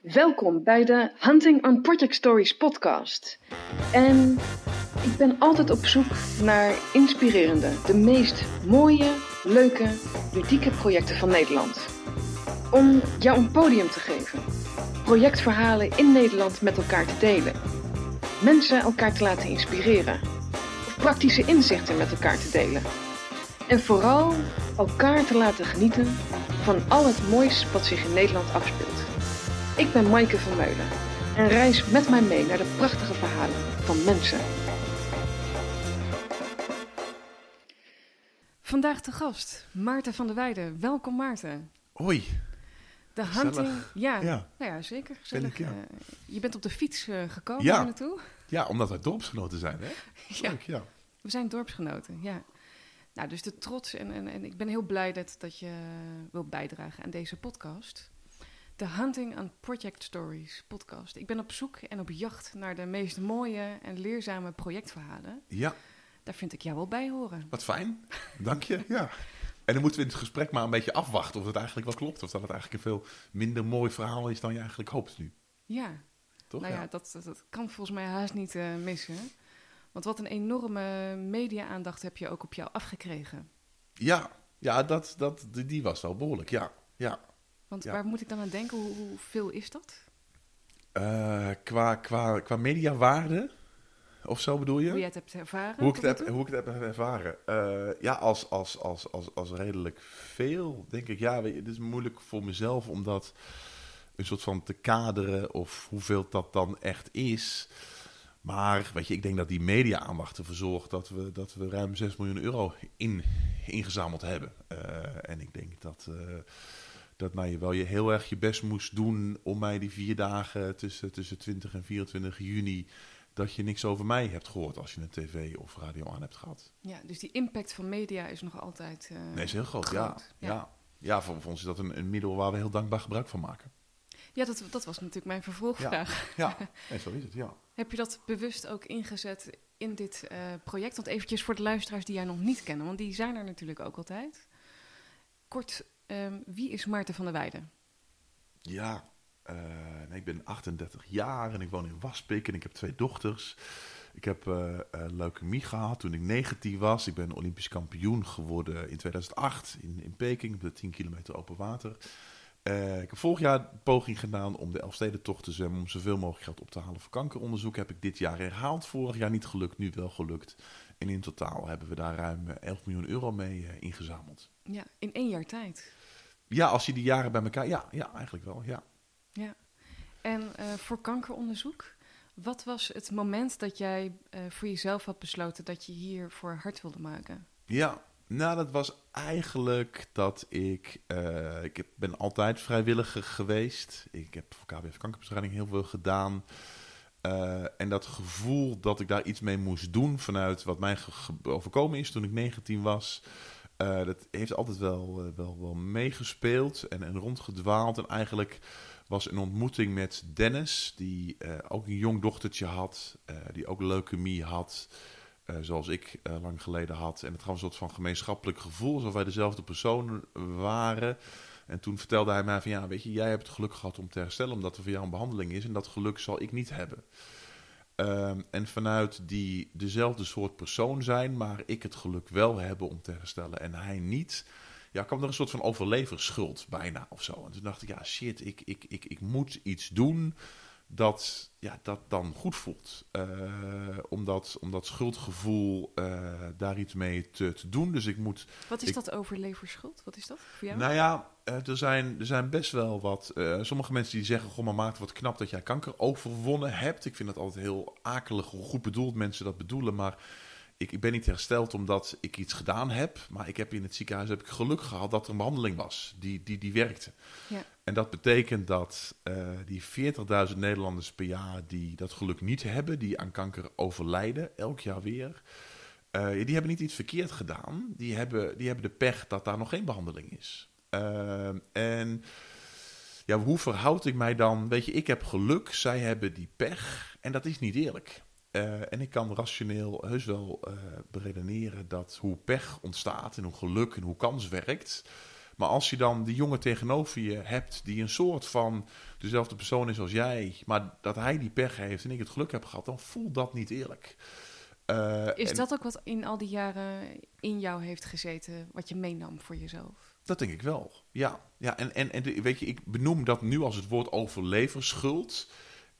Welkom bij de Hunting on Project Stories podcast. En ik ben altijd op zoek naar inspirerende, de meest mooie, leuke, ludieke projecten van Nederland. Om jou een podium te geven, projectverhalen in Nederland met elkaar te delen, mensen elkaar te laten inspireren of praktische inzichten met elkaar te delen. En vooral elkaar te laten genieten van al het moois wat zich in Nederland afspeelt. Ik ben Maaike van Meulen en reis met mij mee naar de prachtige verhalen van mensen. Vandaag te gast Maarten van der Weijden. Welkom Maarten. Hoi. De hunting, ja, Ja. Nou ja zeker. Gezellig. ik, ja. Eh, je bent op de fiets eh, gekomen Ja. naartoe. Ja, omdat wij dorpsgenoten zijn, hè? Ja, Leuk, ja. we zijn dorpsgenoten, ja. Nou, dus de trots en, en, en ik ben heel blij dat, dat je wilt bijdragen aan deze podcast. De Hunting on Project Stories podcast. Ik ben op zoek en op jacht naar de meest mooie en leerzame projectverhalen. Ja, Daar vind ik jou wel bij horen. wat fijn. Dank je, ja. En dan moeten we in het gesprek maar een beetje afwachten of het eigenlijk wel klopt. Of dat het eigenlijk een veel minder mooi verhaal is dan je eigenlijk hoopt nu. Ja, Toch? nou ja, dat, dat, dat kan volgens mij haast niet eh, missen. Want wat een enorme media-aandacht heb je ook op jou afgekregen. ja, ja dat, dat, die- die was wel behoorlijk, ja. ja. Want Ja. waar moet ik dan aan denken? Hoe, hoeveel is dat? Eh, qua, qua, qua mediawaarde, of zo bedoel je? Hoe jij het hebt ervaren? Hoe ik, het heb, hoe ik het heb ervaren. Eh, ja, als, als, als, als, als redelijk veel, denk ik. Ja, weet je, het is moeilijk voor mezelf om dat een soort van te kaderen of hoeveel dat dan echt is. Maar weet je, ik denk dat die media-aandacht ervoor zorgt dat we, dat we ruim 6 miljoen euro in, ingezameld hebben. Eh, en ik denk dat, dat nou, je wel je heel erg je best moest doen om mij die vier dagen tussen, tussen 20 en 24 juni dat je niks over mij hebt gehoord als je een tv of radio aan hebt gehad. Ja, dus die impact van media is nog altijd. eh, Nee, is heel groot, ja. groot, ja. Ja, ja. voor, voor ons is dat een, een middel waar we heel dankbaar gebruik van maken. Ja, dat, dat was natuurlijk mijn vervolgvraag. Ja, en zo is het, ja. Heb je dat bewust ook ingezet in dit eh, project? Want eventjes voor de luisteraars die jij nog niet kennen, want die zijn er natuurlijk ook altijd. Kort, ehm, wie is Maarten van der Weijden? Ja, eh, nee, ik ben 38 jaar en ik woon in Waspik en ik heb twee dochters. Ik heb eh eh, leukemie gehad toen ik 19 was. Ik ben Olympisch kampioen geworden in 2008 in, in Peking, op de 10 kilometer open water. Eh, ik heb vorig jaar een poging gedaan om de Elfstedentocht te zwemmen, om zoveel mogelijk geld op te halen voor kankeronderzoek. Heb ik dit jaar herhaald. Vorig jaar niet gelukt, nu wel gelukt. En in totaal hebben we daar ruim eh, 11 miljoen euro mee ingezameld. Ja, in één jaar tijd. Ja, als je die jaren bij elkaar... Ja, ja eigenlijk wel, ja. Ja. En eh, voor kankeronderzoek, wat was het moment dat jij eh, voor jezelf had besloten dat je hiervoor hard wilde maken? Ja, nou dat was eigenlijk dat ik... eh, ik heb- ben altijd vrijwilliger geweest. Ik heb voor KWF Kankerbestrijding heel veel gedaan. En dat gevoel dat ik daar iets mee moest doen vanuit wat mij overkomen is toen ik 19 was... eh, dat heeft altijd wel, eh, wel, wel meegespeeld en, en rondgedwaald. En eigenlijk was een ontmoeting met Dennis, die eh, ook een jong dochtertje had, die ook leukemie had... zoals ik lang geleden had. En het gaf een soort van gemeenschappelijk gevoel, alsof wij dezelfde personen waren. En toen vertelde hij mij van, ja, weet je, jij hebt het geluk gehad om te herstellen, omdat er voor jou een behandeling is. En dat geluk zal ik niet hebben. Ehm, en vanuit die dezelfde soort persoon zijn, maar ik het geluk wel hebben om te herstellen en hij niet. Ja, kwam er een soort van overleverschuld bijna of zo. En toen dacht ik, ja, shit, ik, ik, ik, ik moet iets doen dat, ja, dat dan goed voelt. Eh, om, dat, om dat schuldgevoel eh, daar iets mee te, te doen. Dus ik moet Wat is Ik- dat overleverschuld? Wat is dat voor jou? nou ja, eh, er zijn, er zijn best wel wat. sommige mensen die zeggen: Goh, maar Maarten, wat knap dat jij kanker overwonnen hebt. Ik vind dat altijd heel akelig hoe goed bedoeld mensen dat bedoelen. Maar ik, ik ben niet hersteld omdat ik iets gedaan heb. Maar ik heb in het ziekenhuis heb ik geluk gehad dat er een behandeling was die, die, die werkte. Ja. En dat betekent dat eh, die 40.000 Nederlanders per jaar die dat geluk niet hebben, die aan kanker overlijden, elk jaar weer. eh, die hebben niet iets verkeerd gedaan. Die hebben, die hebben de pech dat daar nog geen behandeling is. Ehm, en ja, hoe verhoud ik mij dan? Weet je, ik heb geluk, zij hebben die pech. En dat is niet eerlijk. Eh, en ik kan rationeel heus wel eh beredeneren dat hoe pech ontstaat en hoe geluk en hoe kans werkt. Maar als je dan die jongen tegenover je hebt die een soort van dezelfde persoon is als jij, maar dat hij die pech heeft en ik het geluk heb gehad, dan voelt dat niet eerlijk. Uh, is dat ook wat in al die jaren in jou heeft gezeten, wat je meenam voor jezelf? Dat denk ik wel. Ja, ja en, en, en weet je, ik benoem dat nu als het woord overleverschuld.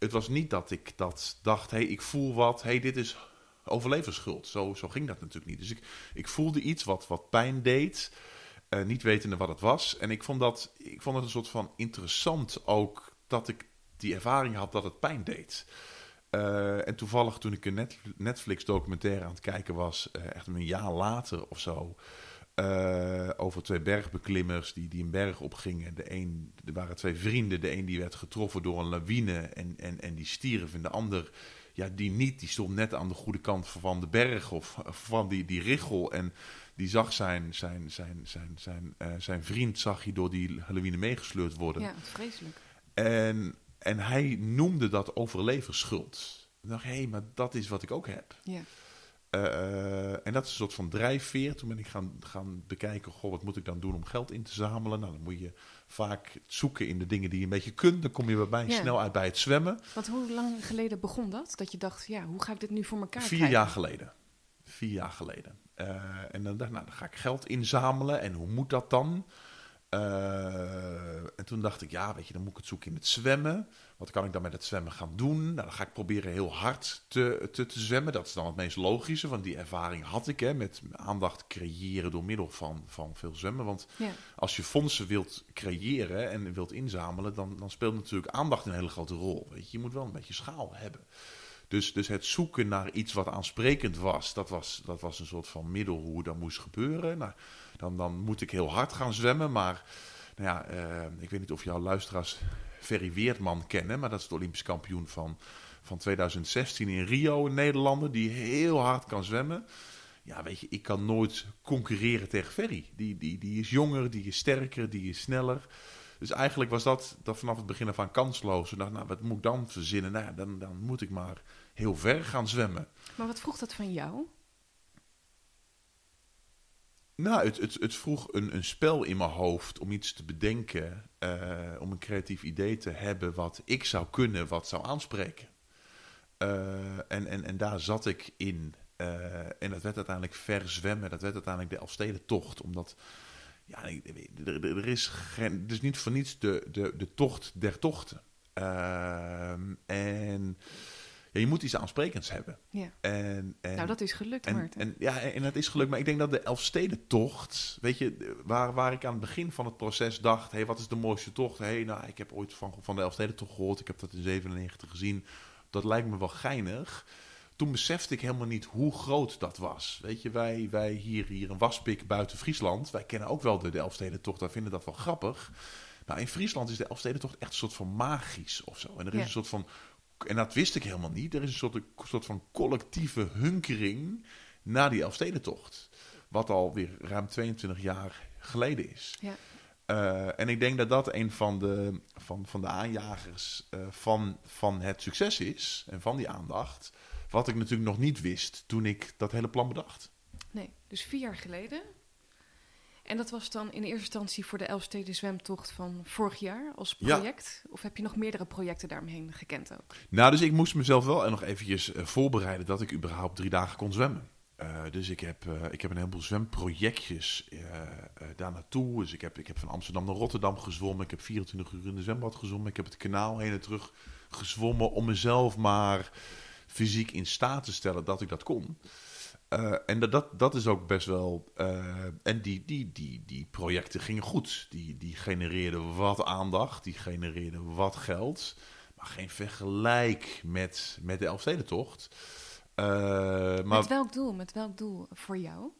Het was niet dat ik dat dacht, hey, ik voel wat, hey, dit is overleverschuld. Zo, zo ging dat natuurlijk niet. Dus ik, ik voelde iets wat, wat pijn deed, uh, niet wetende wat het was. En ik vond, dat, ik vond het een soort van interessant ook dat ik die ervaring had dat het pijn deed. Uh, en toevallig toen ik een Netflix documentaire aan het kijken was, uh, echt een jaar later of zo, uh, over twee bergbeklimmers die, die een berg opgingen. De een, er waren twee vrienden. De een die werd getroffen door een lawine en, en, en die stierf. En de ander, ja, die niet. Die stond net aan de goede kant van de berg of van die, die richel. En die zag zijn, zijn, zijn, zijn, zijn, uh, zijn vriend zag hij door die lawine meegesleurd worden. Ja, vreselijk. En, en hij noemde dat overleverschuld. Ik dacht, hé, hey, maar dat is wat ik ook heb. Ja. Uh, en dat is een soort van drijfveer. Toen ben ik gaan, gaan bekijken, goh, wat moet ik dan doen om geld in te zamelen? Nou, dan moet je vaak zoeken in de dingen die je een beetje kunt. Dan kom je bij ja. snel uit bij het zwemmen. Want hoe lang geleden begon dat? Dat je dacht, ja, hoe ga ik dit nu voor elkaar Vier krijgen? jaar geleden. Vier jaar geleden. Uh, en dan dacht nou, dan ga ik geld inzamelen. En hoe moet dat dan? Uh, en toen dacht ik, ja, weet je, dan moet ik het zoeken in het zwemmen. Wat kan ik dan met het zwemmen gaan doen? Nou, dan ga ik proberen heel hard te, te, te zwemmen. Dat is dan het meest logische, want die ervaring had ik hè, met aandacht creëren door middel van, van veel zwemmen. Want ja. als je fondsen wilt creëren en wilt inzamelen, dan, dan speelt natuurlijk aandacht een hele grote rol. Weet je, je moet wel een beetje schaal hebben. Dus, dus het zoeken naar iets wat aansprekend was, dat was, dat was een soort van middel hoe dat moest gebeuren. Nou, dan, dan moet ik heel hard gaan zwemmen, maar nou ja, uh, ik weet niet of jouw luisteraars Ferry Weertman kennen, maar dat is de Olympisch kampioen van, van 2016 in Rio, een Nederlander die heel hard kan zwemmen. Ja, weet je, ik kan nooit concurreren tegen Ferry. Die, die, die is jonger, die is sterker, die is sneller. Dus eigenlijk was dat, dat vanaf het begin af kansloos. Ik dacht, nou, wat moet ik dan verzinnen? Nou, dan, dan moet ik maar heel ver gaan zwemmen. Maar wat vroeg dat van jou? Nou, het, het, het vroeg een, een spel in mijn hoofd om iets te bedenken, uh, om een creatief idee te hebben wat ik zou kunnen, wat zou aanspreken. Uh, en, en, en daar zat ik in. Uh, en dat werd uiteindelijk verzwemmen, dat werd uiteindelijk de Elfstedentocht, omdat ja, er, er, is geen, dus niet voor niets de, de, de tocht der tochten. en ja, je moet iets aansprekends hebben. Ja. En, en, nou, dat is gelukt, en, Maarten. En, ja, en dat is gelukt. Maar ik denk dat de Elfstedentocht, weet je, waar, waar ik aan het begin van het proces dacht, hé, hey, wat is de mooiste tocht? Hé, hey, nou, ik heb ooit van, van de Elfstedentocht gehoord, ik heb dat in 97 gezien. Dat lijkt me wel geinig. Toen besefte ik helemaal niet hoe groot dat was. Weet je, wij, wij hier, hier een waspik buiten Friesland, wij kennen ook wel de, de Elfstedentocht, wij vinden dat wel grappig. Nou, in Friesland is de Elfstedentocht echt een soort van magisch of zo. En er is Ja. een soort van en dat wist ik helemaal niet. Er is een soort, een soort van collectieve hunkering naar die Elfstedentocht. Wat alweer ruim 22 jaar geleden is. Ja. Uh, en ik denk dat dat een van de, van, van de aanjagers uh, van, van het succes is. En van die aandacht. Wat ik natuurlijk nog niet wist toen ik dat hele plan bedacht. Nee, dus vier jaar geleden. En dat was dan in eerste instantie voor de Elfsteden zwemtocht van vorig jaar als Ja. project? Of heb je nog meerdere projecten daaromheen gekend ook? Nou, dus ik moest mezelf wel nog eventjes uh, voorbereiden dat ik überhaupt drie dagen kon zwemmen. Uh, dus ik heb, uh, ik heb een heleboel zwemprojectjes daar naartoe. Dus ik heb, ik heb van Amsterdam naar Rotterdam gezwommen. Ik heb 24 uur in de zwembad gezwommen. Ik heb het kanaal heen en terug gezwommen om mezelf maar fysiek in staat te stellen dat ik dat kon. Uh, en dat, dat, dat is ook best wel. Uh, en die, die, die, die projecten gingen goed. Die, die genereerden wat aandacht, die genereerden wat geld. Maar geen vergelijk met, met de Elfstedentocht. Uh, maar Met welk doel? Met welk doel voor jou?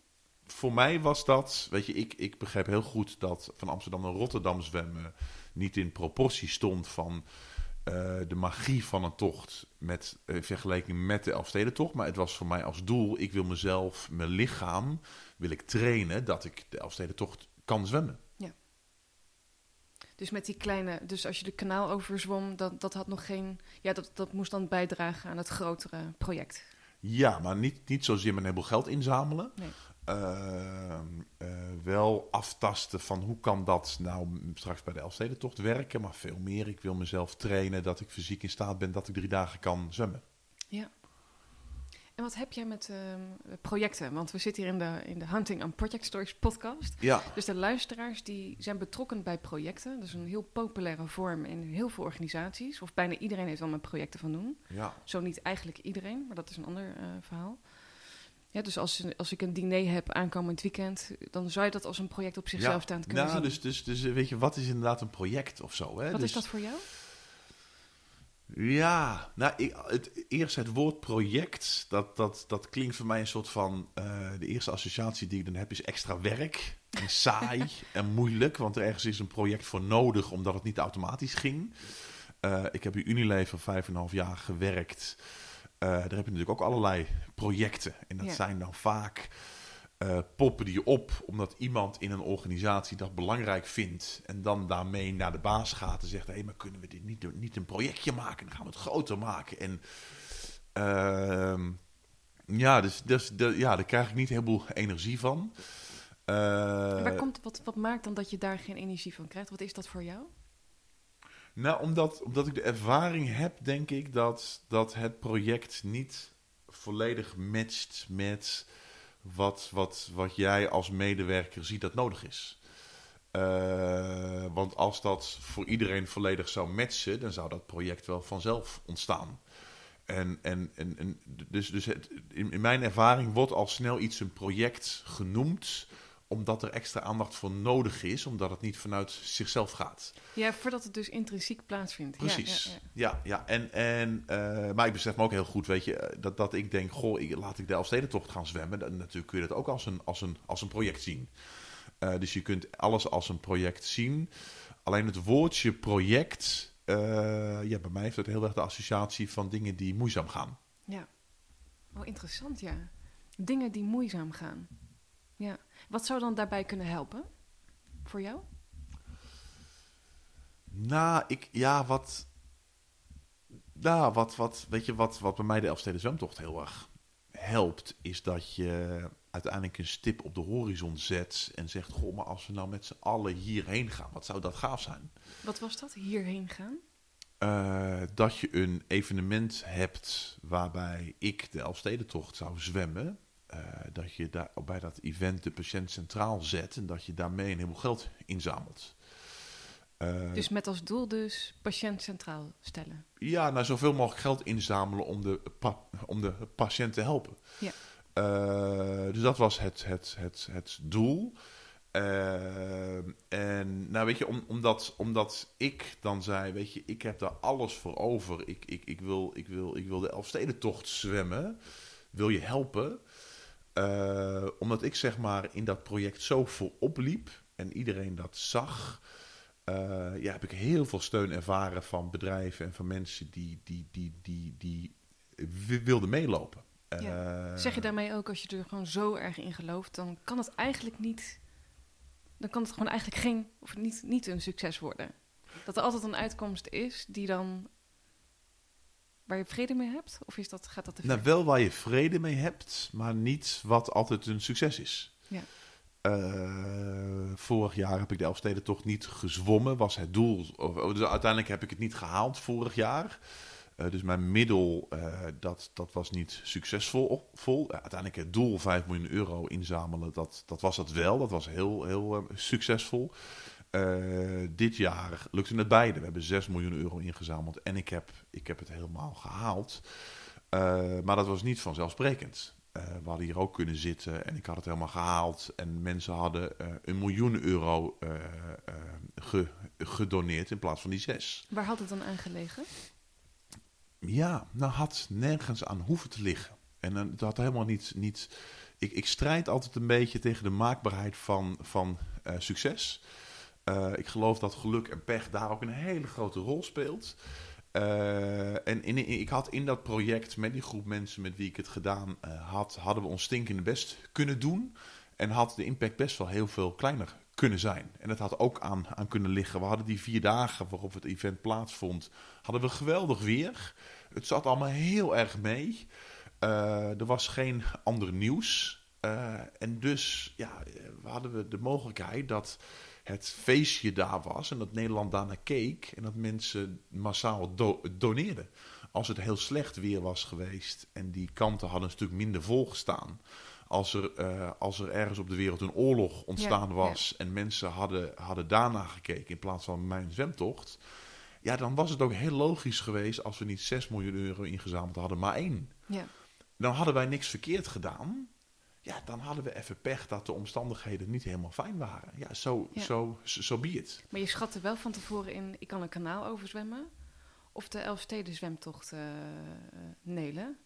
voor mij was dat. Weet je, ik, ik begreep heel goed dat van Amsterdam naar Rotterdam zwemmen. niet in proportie stond van. Uh, de magie van een tocht met, in vergelijking met de Elfstedentocht. Maar het was voor mij als doel, ik wil mezelf, mijn lichaam, wil ik trainen dat ik de Elfstedentocht kan zwemmen. Ja. Dus met die kleine, dus als je de kanaal overzwom, dat, dat had nog geen, ja, dat, dat moest dan bijdragen aan het grotere project. Ja, maar niet, niet zozeer met een heleboel geld inzamelen. Nee. Ehm, eh, wel aftasten van hoe kan dat nou straks bij de Elfstedentocht werken. Maar veel meer, ik wil mezelf trainen dat ik fysiek in staat ben dat ik drie dagen kan zwemmen. Ja. En wat heb jij met ehm, projecten? Want we zitten hier in de, in de Hunting and Project Stories podcast. Ja, Dus de luisteraars die zijn betrokken bij projecten. Dat is een heel populaire vorm in heel veel organisaties. Of bijna iedereen heeft wel met projecten van doen. ja. Zo niet eigenlijk iedereen, maar dat is een ander eh, verhaal. Ja, dus als, als ik een diner heb aankomend weekend, dan zou je dat als een project op zichzelf ja. staan kunnen nou, zien. Dus, dus, dus weet je, wat is inderdaad een project of zo? Hè? Wat dus, is dat voor jou? Ja, nou, ik, het, eerst het woord project, dat, dat, dat klinkt voor mij een soort van... eh, de eerste associatie die ik dan heb is extra werk. En saai en moeilijk, want ergens is een project voor nodig omdat het niet automatisch ging. Eh, ik heb bij Unilever vijf en een half jaar gewerkt. Eh, daar heb je natuurlijk ook allerlei projecten. En dat Ja. zijn dan vaak eh, poppen die op omdat iemand in een organisatie dat belangrijk vindt. En dan daarmee naar de baas gaat en zegt: hé, maar kunnen we dit niet, niet een projectje maken? Dan gaan we het groter maken. En ehm, ja, dus, dus de, ja, daar krijg ik niet heel veel energie van. Eh, waar komt, wat, wat maakt dan dat je daar geen energie van krijgt? Wat is dat voor jou? Nou, omdat, omdat ik de ervaring heb, denk ik, dat, dat het project niet volledig matcht met wat, wat, wat jij als medewerker ziet dat nodig is. Eh, want als dat voor iedereen volledig zou matchen, dan zou dat project wel vanzelf ontstaan. En, en, en, en dus, dus het, in, in mijn ervaring wordt al snel iets een project genoemd, omdat er extra aandacht voor nodig is, omdat het niet vanuit zichzelf gaat. Ja, voordat het dus intrinsiek plaatsvindt. Precies. ja, ja. Ja, ja. En, en, eh, maar ik besef me ook heel goed, weet je, eh, dat, dat ik denk, goh, ik, laat ik de Elfstedentocht gaan zwemmen. Dan, natuurlijk kun je dat ook als een, als een, als een project zien. Eh, dus je kunt alles als een project zien. Alleen het woordje project, ja, bij mij heeft het heel erg de associatie van dingen die moeizaam gaan. Ja. Oh, interessant, ja. Dingen die moeizaam gaan. Ja. Wat zou dan daarbij kunnen helpen? Voor jou? Nou, ik, ja, wat, nou, wat, wat, weet je, wat, wat bij mij de Elfsteden zwemtocht heel erg helpt, is dat je uiteindelijk een stip op de horizon zet en zegt, goh, maar als we nou met z'n allen hierheen gaan, wat zou dat gaaf zijn? Wat was dat? Hierheen gaan? Eh, dat je een evenement hebt waarbij ik de Elfstedentocht zou zwemmen. Eh, dat je daar bij dat event de patiënt centraal zet en dat je daarmee een heleboel geld inzamelt. Eh, Dus met als doel dus patiënt centraal stellen. Ja, nou zoveel mogelijk geld inzamelen om de, om de patiënt te helpen. Ja. Eh, dus dat was het, het, het, het doel. En nou weet je, om, omdat, omdat ik dan zei, weet je, ik heb daar alles voor over. Ik, ik, ik, wil, ik, wil, ik wil de Elfstedentocht zwemmen. Wil je helpen? Eh, omdat ik zeg maar in dat project zo voorop liep en iedereen dat zag, eh, ja, heb ik heel veel steun ervaren van bedrijven en van mensen die, die, die, die, die, wi- wilden meelopen. Eh, Zeg je daarmee ook, als je er gewoon zo erg in gelooft, dan kan het eigenlijk niet. Dan kan het gewoon eigenlijk geen, of niet, niet een succes worden. Dat er altijd een uitkomst is die dan. Waar je vrede mee hebt? Of is dat, gaat dat te ver? Nou, wel waar je vrede mee hebt, maar niet wat altijd een succes is. Ja. Eh, vorig jaar heb ik de Elfsteden toch niet gezwommen, was het doel. Oh, dus uiteindelijk heb ik het niet gehaald vorig jaar. Eh, dus mijn middel, eh, dat, dat was niet succesvol. Vol. Uiteindelijk het doel 5 miljoen euro inzamelen, dat, dat was het wel. Dat was heel, heel succesvol. Eh, dit jaar lukte het beide. We hebben 6 miljoen euro ingezameld en ik heb, ik heb het helemaal gehaald. Eh, maar dat was niet vanzelfsprekend. Eh, we hadden hier ook kunnen zitten en ik had het helemaal gehaald. En mensen hadden een miljoen euro ge- gedoneerd in plaats van die zes. Waar had het dan aan gelegen? Ja, nou had nergens aan hoeven te liggen. En dan had helemaal niet. niet ik, ik strijd altijd een beetje tegen de maakbaarheid van, van succes. Eh, ik geloof dat geluk en pech daar ook een hele grote rol speelt. Eh, en in, ik had in dat project met die groep mensen met wie ik het gedaan eh, had, hadden we ons stinkende best kunnen doen. En had de impact best wel heel veel kleiner kunnen zijn. En dat had ook aan, aan kunnen liggen. We hadden die vier dagen waarop het event plaatsvond, hadden we geweldig weer. Het zat allemaal heel erg mee. Er was geen ander nieuws. En dus ja, hadden we de mogelijkheid dat het feestje daar was en dat Nederland daarna keek en dat mensen massaal do doneerden. Als het heel slecht weer was geweest en die kanten hadden een stuk minder volgestaan. Als er, eh, als er ergens op de wereld een oorlog ontstaan Ja, was en mensen hadden, hadden daarna gekeken in plaats van mijn zwemtocht. Ja, dan was het ook heel logisch geweest als we niet 6 miljoen euro ingezameld hadden, maar één. Ja. Dan hadden wij niks verkeerd gedaan. Ja, dan hadden we even pech dat de omstandigheden niet helemaal fijn waren. Ja, zo Ja. zo zo be it. Maar je schatte wel van tevoren in, ik kan een kanaal overzwemmen. Of de Elfsteden zwemtocht eh eh, nelen.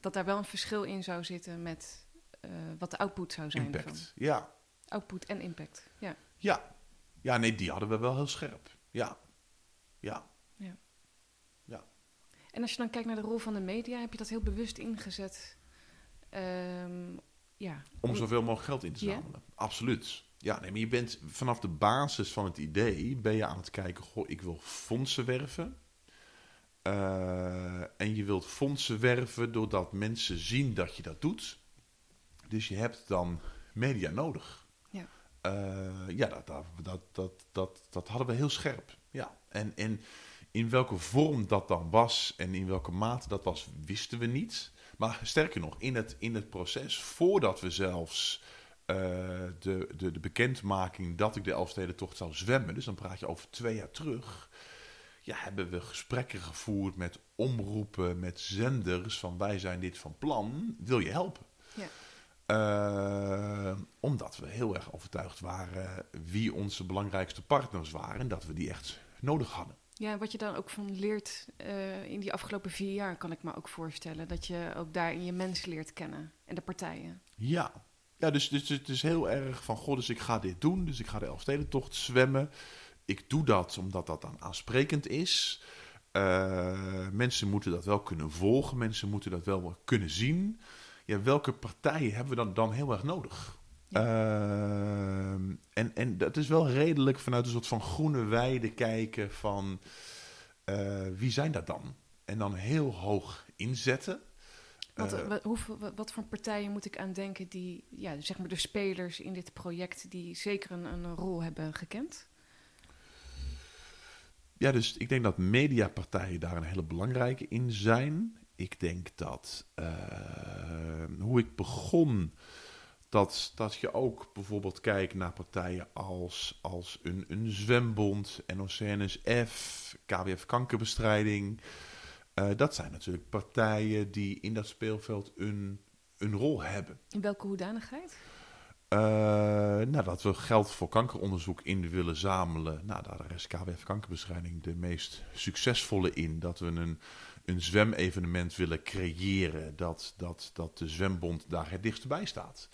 Dat daar wel een verschil in zou zitten met eh, wat de output zou zijn. Impact. Ja. Output en impact. Ja. ja. Ja, nee, die hadden we wel heel scherp. Ja. Ja. En als je dan kijkt naar de rol van de media, heb je dat heel bewust ingezet. Ehm, ja. Om zoveel mogelijk geld in te zamelen. Absoluut. Ja, nee, maar je bent vanaf de basis van het idee ben je aan het kijken, goh, ik wil fondsen werven. Eh, en je wilt fondsen werven doordat mensen zien dat je dat doet. Dus je hebt dan media nodig. Ja. Eh, ja, dat, dat, dat, dat, dat, dat hadden we heel scherp. Ja. En, en in welke vorm dat dan was en in welke mate dat was, wisten we niet. Maar sterker nog, in het, in het proces, voordat we zelfs eh, de, de, de bekendmaking dat ik de Elfstedentocht zou zwemmen, dus dan praat je over twee jaar terug, ja, hebben we gesprekken gevoerd met omroepen, met zenders van wij zijn dit van plan, wil je helpen? Ja. Eh, omdat we heel erg overtuigd waren wie onze belangrijkste partners waren en dat we die echt nodig hadden. Ja, wat je dan ook van leert eh, in die afgelopen vier jaar, kan ik me ook voorstellen. Dat je ook daarin je mensen leert kennen en de partijen. Ja, ja dus, dus het is heel erg van, god, dus ik ga dit doen. Dus ik ga de Elfstedentocht zwemmen. Ik doe dat omdat dat dan aansprekend is. Eh, mensen moeten dat wel kunnen volgen. Mensen moeten dat wel kunnen zien. Ja, welke partijen hebben we dan, dan heel erg nodig? Ehm, en, en dat is wel redelijk vanuit een soort van groene weide kijken van eh, wie zijn dat dan? En dan heel hoog inzetten. Wat, Eh, wat, hoeveel- wat, voor partijen moet ik aan denken die, ja, zeg maar de spelers in dit project, die zeker een, een rol hebben gekend? Ja, dus ik denk dat mediapartijen daar een hele belangrijke in zijn. Ik denk dat eh, hoe ik begon, dat, dat je ook bijvoorbeeld kijkt naar partijen als, als een, een zwembond, NOC-NSF, KWF Kankerbestrijding. Eh, dat zijn natuurlijk partijen die in dat speelveld een, een rol hebben. In welke hoedanigheid? Eh, nou, dat we geld voor kankeronderzoek in willen zamelen. Nou, daar is KWF Kankerbestrijding de meest succesvolle in. Dat we een, een zwemevenement willen creëren. Dat, dat, dat de zwembond daar het dichtst bij staat.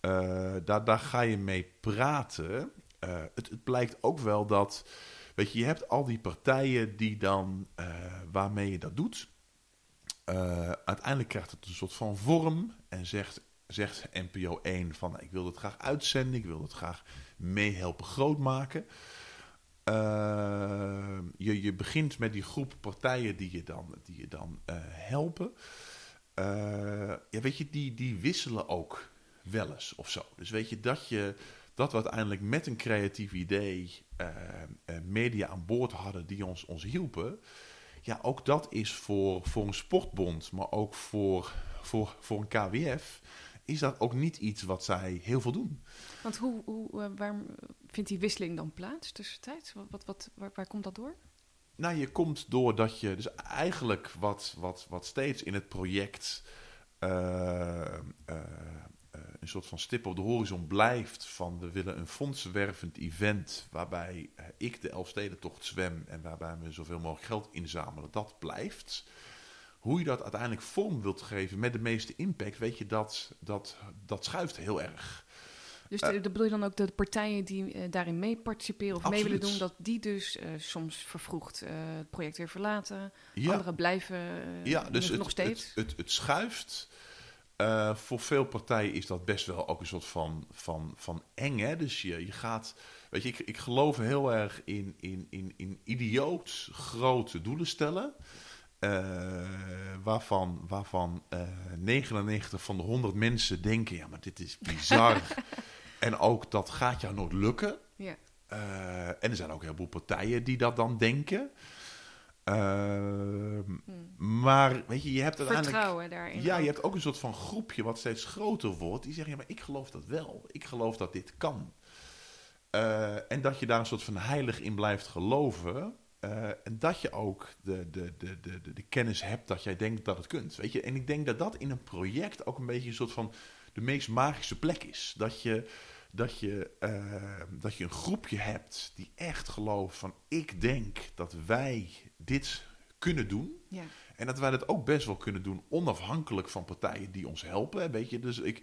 Eh, daar, daar ga je mee praten. Eh, het, het blijkt ook wel dat... Weet je, je hebt al die partijen die dan, eh, waarmee je dat doet. Uiteindelijk krijgt het een soort van vorm en zegt, zegt NPO 1 van ik wil het graag uitzenden, ik wil het graag meehelpen groot maken. Eh, je, je begint met die groep partijen die je dan, die je dan eh, helpen. Eh, ja, weet je, die, die wisselen ook wel eens of zo. Dus weet je dat je dat we uiteindelijk met een creatief idee media aan boord hadden die ons, ons hielpen. Ja, ook dat is voor, voor een sportbond, maar ook voor, voor, voor een KWF, is dat ook niet iets wat zij heel veel doen. Want hoe, hoe, eh, waar vindt die wisseling dan plaats tussentijds? Wat, wat, wat, waar, komt dat door? Nou, je komt doordat je, dus eigenlijk wat, wat, wat steeds in het project eh, eh, een soort van stip op de horizon blijft van we willen een fondsenwervend event waarbij ik de Elfstedentocht zwem en waarbij we zoveel mogelijk geld inzamelen, dat blijft. Hoe je dat uiteindelijk vorm wilt geven met de meeste impact, weet je, dat, dat, dat schuift heel erg. Dus de, de bedoel je dan ook de partijen die eh, daarin mee participeren of mee willen doen, dat die dus eh, soms vervroegd eh, het project weer verlaten, Ja. anderen blijven Ja, dus het, nog steeds? Het, het, het schuift. Voor veel partijen is dat best wel ook een soort van, van, van eng. Hè? Dus je, je gaat. Weet je, ik, ik geloof heel erg in, in, in, in idioot grote doelen stellen. waarvan, waarvan eh 99 van de 100 mensen denken: ja, maar dit is bizar. en ook dat gaat jou nooit lukken. Ja. Eh, en er zijn ook een heleboel partijen die dat dan denken. Ehm, Hmm. Maar weet je, je hebt uiteindelijk. Vertrouwen daarin. Ja, je hebt ook een soort van groepje wat steeds groter wordt. Die zeggen, ja, maar ik geloof dat wel. Ik geloof dat dit kan. Eh, en dat je daar een soort van heilig in blijft geloven. Eh, en dat je ook de, de, de, de, de, de kennis hebt dat jij denkt dat het kunt. Weet je? En ik denk dat dat in een project ook een beetje een soort van de meest magische plek is. Dat je, dat je, eh, dat je een groepje hebt die echt gelooft van ik denk dat wij dit kunnen doen. Ja. En dat wij dat ook best wel kunnen doen, onafhankelijk van partijen die ons helpen. Weet je, dus ik.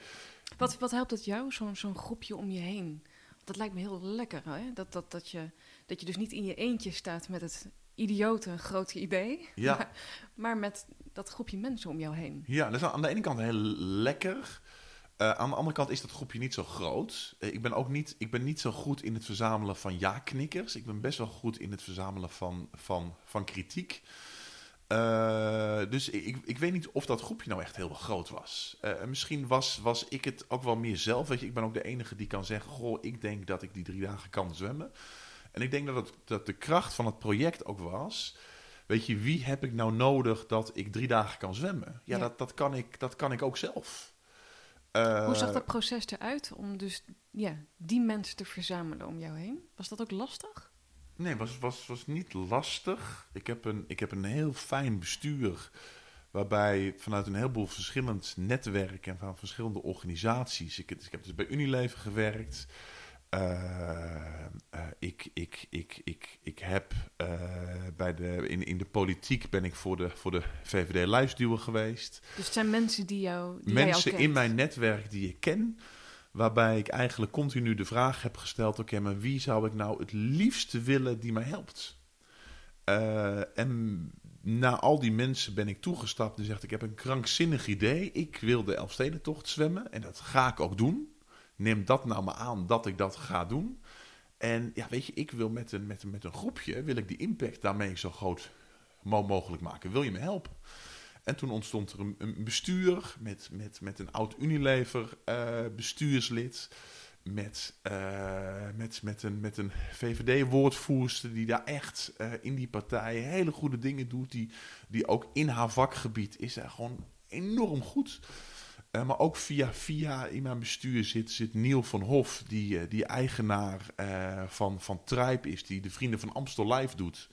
Wat, wat helpt het jou, zo'n zo'n groepje om je heen? Dat lijkt me heel lekker, hè? Dat, dat, dat, je, dat je dus niet in je eentje staat met het idiote grote idee, Ja, maar, maar met dat groepje mensen om jou heen. ja dat is aan de ene kant heel lekker. Eh, aan de andere kant is dat groepje niet zo groot. Eh, ik, ben ook niet, ik ben niet zo goed in het verzamelen van ja-knikkers. Ik ben best wel goed in het verzamelen van, van, van kritiek. Eh, dus ik, ik weet niet of dat groepje nou echt heel groot was. Misschien was, was ik het ook wel meer zelf. Weet je, ik ben ook de enige die kan zeggen: Goh, ik denk dat ik die drie dagen kan zwemmen. En ik denk dat, het, dat de kracht van het project ook was. Weet je, wie heb ik nou nodig dat ik drie dagen kan zwemmen? Ja, Ja. Dat, dat, kan ik, dat kan ik ook zelf. Eh, Hoe zag dat proces eruit om dus ja, die mensen te verzamelen om jou heen? Was dat ook lastig? Nee, was, was, was niet lastig. Ik heb, een, ik heb een heel fijn bestuur. Waarbij vanuit een heleboel verschillend netwerk en van verschillende organisaties. Ik, ik heb dus bij Unilever gewerkt. Eh, eh, ik, ik, ik, ik, ik heb eh, bij de, in, in de politiek ben ik voor de, voor de VVD lijfsduwer geweest. Dus het zijn mensen die jou Mensen in mijn netwerk die ik ken. Waarbij ik eigenlijk continu de vraag heb gesteld: oké, maar wie zou ik nou het liefste willen die mij helpt? Eh, en na al die mensen ben ik toegestapt en zegt: Ik heb een krankzinnig idee. Ik wil de Elfstedentocht zwemmen en dat ga ik ook doen. Neem dat nou maar aan dat ik dat ga doen. En ja, weet je, ik wil met een, met een, met een groepje wil ik die impact daarmee zo groot mo- mogelijk maken. Wil je me helpen? En toen ontstond er een, een bestuur met, met, met een oud Unilever eh, bestuurslid. Met, eh, met, met een, met een VVD-woordvoerster die daar echt eh, in die partij hele goede dingen doet. Die, die ook in haar vakgebied is daar gewoon enorm goed. Eh, maar ook via, via in mijn bestuur zit, zit Neil van Hof, die, eh, die eigenaar eh, van, van Tribe is, die de Vrienden van Amstel Live doet.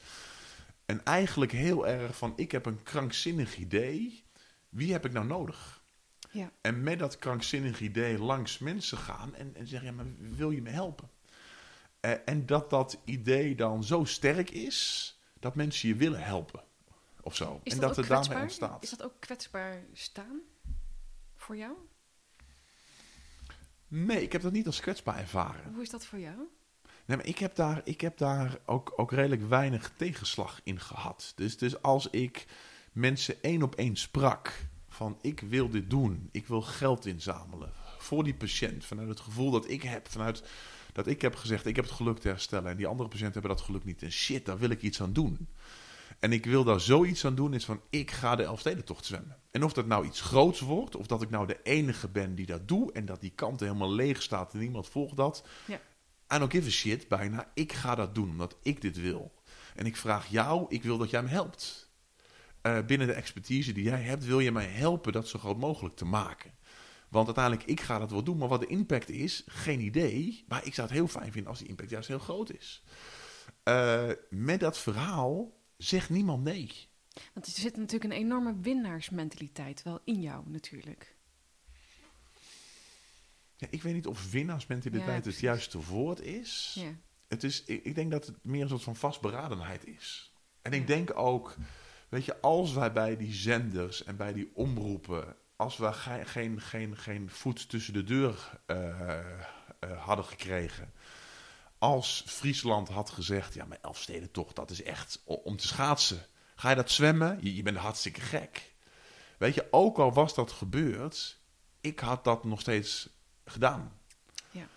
En eigenlijk heel erg van, ik heb een krankzinnig idee, wie heb ik nou nodig? Ja. En met dat krankzinnig idee langs mensen gaan en, en zeggen, ja, maar wil je me helpen? En dat dat idee dan zo sterk is, dat mensen je willen helpen. Of zo. Is en dat, dat het daarmee ontstaat. Is dat ook kwetsbaar staan voor jou? Nee, ik heb dat niet als kwetsbaar ervaren. Hoe is dat voor jou? Nee, maar ik heb daar, ik heb daar ook, ook redelijk weinig tegenslag in gehad. Dus, dus als ik mensen één op één sprak van ik wil dit doen, ik wil geld inzamelen voor die patiënt. Vanuit het gevoel dat ik heb, vanuit dat ik heb gezegd ik heb het geluk te herstellen en die andere patiënten hebben dat geluk niet. En shit, daar wil ik iets aan doen. En ik wil daar zoiets aan doen, is van ik ga de Elfstedentocht zwemmen. En of dat nou iets groots wordt, of dat ik nou de enige ben die dat doe en dat die kant helemaal leeg staat en niemand volgt dat. Ja. I don't give a shit bijna. Ik ga dat doen omdat ik dit wil. En ik vraag jou, ik wil dat jij me helpt. Eh, binnen de expertise die jij hebt, wil je mij helpen dat zo groot mogelijk te maken. Want uiteindelijk, ik ga dat wel doen. Maar wat de impact is, geen idee. Maar ik zou het heel fijn vinden als die impact juist heel groot is. Eh, met dat verhaal zegt niemand nee. Want er zit natuurlijk een enorme winnaarsmentaliteit wel in jou natuurlijk. Ja, ik weet niet of winnaarsmentaliteit Ja, het precies. juiste woord is. Ja. Het is ik, ik denk dat het meer een soort van vastberadenheid is. En ik denk ook, weet je, als wij bij die zenders en bij die omroepen, als we ge- geen, geen, geen voet tussen de deur eh, eh, hadden gekregen. Als Friesland had gezegd, ja, maar Elfsteden toch, dat is echt om te schaatsen. Ga je dat zwemmen? Je, je bent hartstikke gek. Weet je, ook al was dat gebeurd, ik had dat nog steeds gedaan. Ja.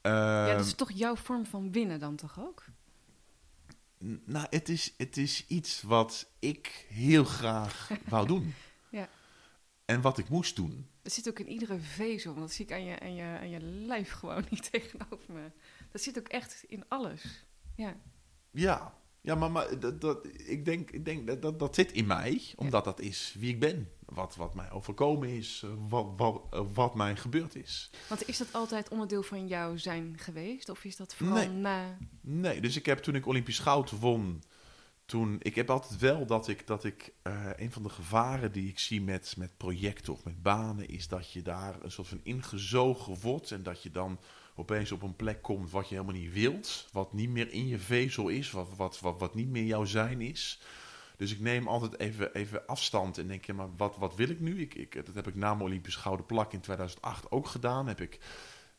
Ehm, ja, dat is toch jouw vorm van winnen dan toch ook? Nou, het is, het is iets wat ik heel graag wou doen. Ja. En wat ik moest doen. Dat zit ook in iedere vezel. want Dat zie ik aan je, aan je, aan je lijf gewoon niet tegenover me. Dat zit ook echt in alles. Ja. Ja, ja maar, maar dat, dat, ik denk, ik denk dat, dat dat zit in mij, omdat dat is wie ik ben. Wat, wat mij overkomen is, eh, wat, wat, eh, wat mij gebeurd is. Want is dat altijd onderdeel van jouw zijn geweest? Of is dat vooral Nee. na... Nee, dus ik heb toen ik Olympisch goud won, toen, ik heb altijd wel dat ik, dat ik eh, een van de gevaren die ik zie met, met projecten of met banen, is dat je daar een soort van ingezogen wordt en dat je dan opeens op een plek komt wat je helemaal niet wilt, wat niet meer in je vezel is, wat, wat, wat, niet meer jouw zijn is. Dus ik neem altijd even, even afstand en denk, ja, maar wat, wat wil ik nu? Ik, ik, dat heb ik na mijn Olympisch gouden plak in 2008 ook gedaan. Heb ik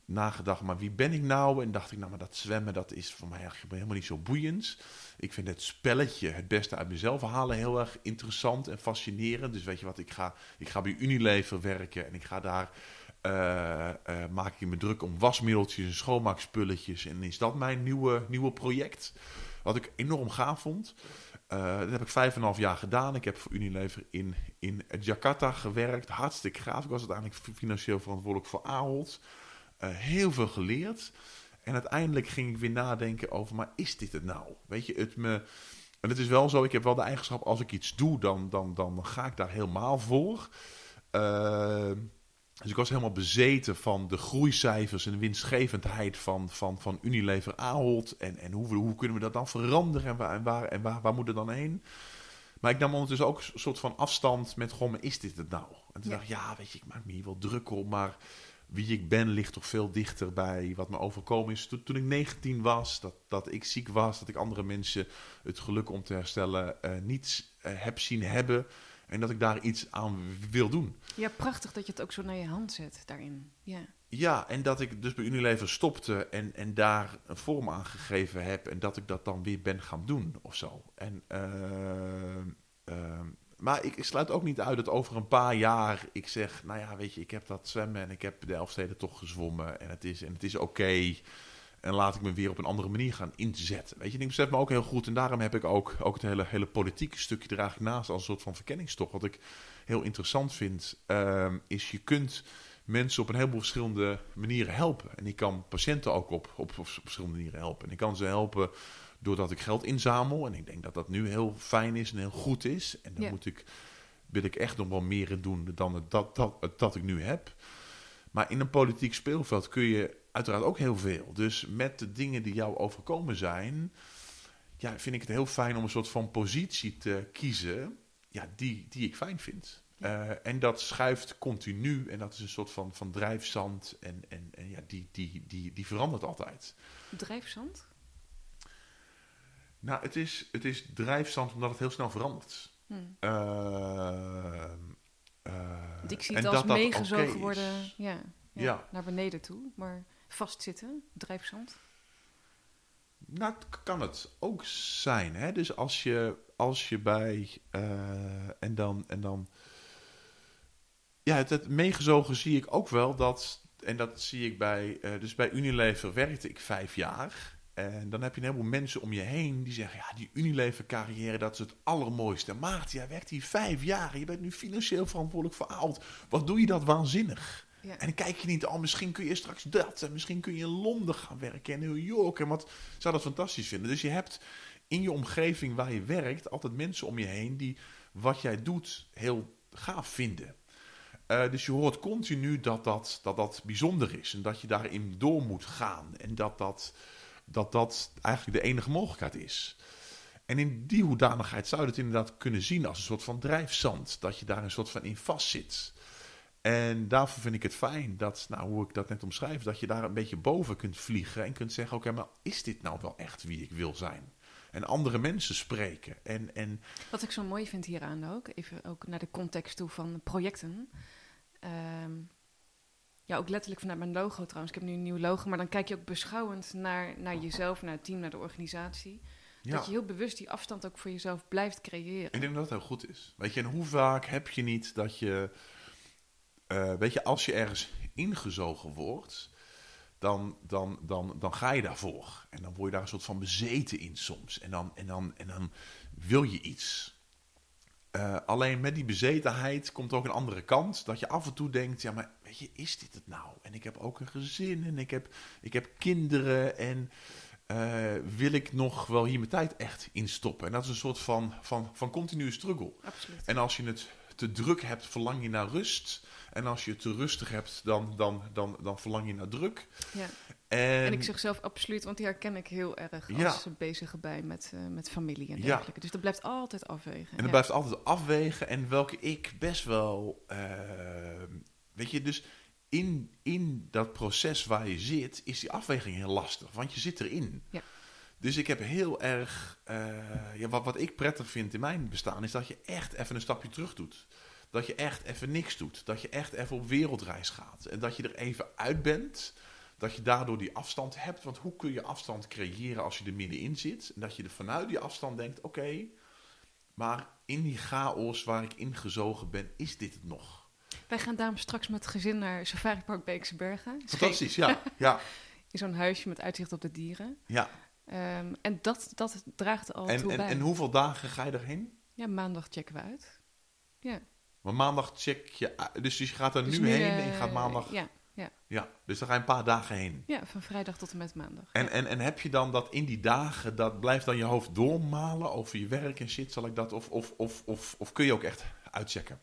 nagedacht, maar wie ben ik nou? En dacht ik, nou, maar dat zwemmen, dat is voor mij eigenlijk helemaal niet zo boeiend. Ik vind het spelletje, het beste uit mezelf halen, heel erg interessant en fascinerend. Dus weet je wat, ik ga, ik ga bij Unilever werken en ik ga daar... eh, eh, maak ik me druk om wasmiddeltjes en schoonmaakspulletjes. En is dat mijn nieuwe, nieuwe project? Wat ik enorm gaaf vond. Eh, dat heb ik vijf en een half jaar gedaan. Ik heb voor Unilever in, in Jakarta gewerkt. Hartstikke gaaf. Ik was uiteindelijk financieel verantwoordelijk voor Ahold. Heel veel geleerd. En uiteindelijk ging ik weer nadenken over, maar is dit het nou? Weet je, het me... En het is wel zo, ik heb wel de eigenschap, als ik iets doe, dan, dan, dan ga ik daar helemaal voor. Eh, dus ik was helemaal bezeten van de groeicijfers en de winstgevendheid van, van, van Unilever Ahold. En, en hoe, hoe kunnen we dat dan veranderen en waar, en waar, en waar, waar moet het dan heen? Maar ik nam ondertussen ook een soort van afstand met gewoon, is dit het nou? En toen Ja. dacht ik, ja, weet je, ik maak me hier wel druk om, maar wie ik ben ligt toch veel dichter bij wat me overkomen is. Toen, toen ik 19 was, dat, dat ik ziek was, dat ik andere mensen het geluk om te herstellen eh, niet eh, heb zien hebben. En dat ik daar iets aan wil doen. Ja, prachtig dat je het ook zo naar je hand zet daarin. Ja. Ja, en dat ik dus bij Unilever stopte en, en daar een vorm aan gegeven heb. En dat ik dat dan weer ben gaan doen of zo. En, ehm, ehm, maar ik, ik sluit ook niet uit dat over een paar jaar ik zeg... Nou ja, weet je, ik heb dat zwemmen en ik heb de Elfsteden toch gezwommen. En het is, en het is oké. En laat ik me weer op een andere manier gaan inzetten. Weet je, en ik besef me ook heel goed. En daarom heb ik ook, ook het hele, hele politieke stukje er eigenlijk naast als een soort van verkenningstocht. Wat ik heel interessant vind, ehm, is je kunt mensen op een heleboel verschillende manieren helpen. En ik kan patiënten ook op, op, op verschillende manieren helpen. En ik kan ze helpen doordat ik geld inzamel. En ik denk dat dat nu heel fijn is en heel goed is. En dan Ja. moet ik, wil ik echt nog wel meer in doen dan het, dat, dat, dat ik nu heb. Maar in een politiek speelveld kun je uiteraard ook heel veel. Dus met de dingen die jou overkomen zijn, ja, vind ik het heel fijn om een soort van positie te kiezen ja, die, die ik fijn vind. Eh, en dat schuift continu en dat is een soort van, van drijfzand en, en, en ja, die, die, die, die verandert altijd. Drijfzand? Nou, het is, het is drijfzand omdat het heel snel verandert. Hm. Eh, eh, ik zie en het als meegezogen worden ja, ja, Ja. naar beneden toe. Maar vastzitten, drijfzand. Nou, het kan het ook zijn. Hè? Dus als je, als je bij. eh, en dan. En dan ja, het, meegezogen zie ik ook wel dat. En dat zie ik bij. eh, dus bij Unilever werkte ik vijf jaar. En dan heb je een heleboel mensen om je heen die zeggen: Ja, die Unilever-carrière, dat is het allermooiste. Maarten, jij werkt hier vijf jaar. Je bent nu financieel verantwoordelijk voor Aalt. Wat doe je dat waanzinnig? Ja. En dan kijk je niet, oh, misschien kun je straks dat. En misschien kun je in Londen gaan werken en New York. En wat zou dat fantastisch vinden. Dus je hebt in je omgeving waar je werkt altijd mensen om je heen die wat jij doet heel gaaf vinden. Eh, dus je hoort continu dat dat, dat dat bijzonder is. En dat je daarin door moet gaan. En dat dat, dat dat eigenlijk de enige mogelijkheid is. En in die hoedanigheid zou je het inderdaad kunnen zien als een soort van drijfzand. Dat je daar een soort van in vastzit. En daarvoor vind ik het fijn dat, nou, hoe ik dat net omschrijf, dat je daar een beetje boven kunt vliegen en kunt zeggen: Oké, maar is dit nou wel echt wie ik wil zijn? En andere mensen spreken. En, en Wat ik zo mooi vind hieraan ook, even ook naar de context toe van projecten. Ehm, ja, ook letterlijk vanuit mijn logo trouwens. Ik heb nu een nieuw logo, maar dan kijk je ook beschouwend naar, naar jezelf, naar het team, naar de organisatie. ja, Dat je heel bewust die afstand ook voor jezelf blijft creëren. ik denk dat het heel goed is. Weet je, en hoe vaak heb je niet dat je, eh, weet je, als je ergens ingezogen wordt, dan, dan, dan, dan ga je daarvoor. En dan word je daar een soort van bezeten in soms. En dan, en dan, en dan wil je iets. Eh, alleen met die bezetenheid komt ook een andere kant. Dat je af en toe denkt, ja, maar weet je, is dit het nou? En ik heb ook een gezin en ik heb, ik heb kinderen en eh, wil ik nog wel hier mijn tijd echt in stoppen? En dat is een soort van, van, van continue struggle. Absoluut. En als je het te druk hebt, verlang je naar rust. En als je het te rustig hebt, dan, dan, dan, dan verlang je naar druk. Ja. En, En ik zeg zelf absoluut, want die herken ik heel erg als Ja. bezig bij met, eh, met familie en Ja. dergelijke. Dus dat blijft altijd afwegen. En ja. blijft altijd afwegen. En welke ik best wel. eh, weet je, dus in, in dat proces waar je zit, is die afweging heel lastig. Want je zit erin. Ja. Dus ik heb heel erg. eh, ja, wat, wat ik prettig vind in mijn bestaan, is dat je echt even een stapje terug doet. Dat je echt even niks doet. Dat je echt even op wereldreis gaat. En dat je er even uit bent. Dat je daardoor die afstand hebt. Want hoe kun je afstand creëren als je er middenin zit? En dat je er vanuit die afstand denkt: oké, maar in die chaos waar ik ingezogen ben, is dit het nog? Wij gaan daarom straks met het gezin naar Safari Park Beekse Bergen. Fantastisch, ja. Ja, In zo'n huisje met uitzicht op de dieren. ja. Ehm, en dat, dat draagt al En, toe en, bij. en hoeveel dagen ga je erheen? Ja, maandag checken we uit. Ja. Maar maandag check je. Dus je gaat er Dus nu heen en je gaat maandag. Ja, Ja, dus dan ga je een paar dagen heen. ja, van vrijdag tot en met maandag. En, ja. en, en heb je dan dat in die dagen, dat blijft dan je hoofd doormalen over je werk en shit, zal ik dat? Of, of, of, of, of kun je ook echt uitchecken?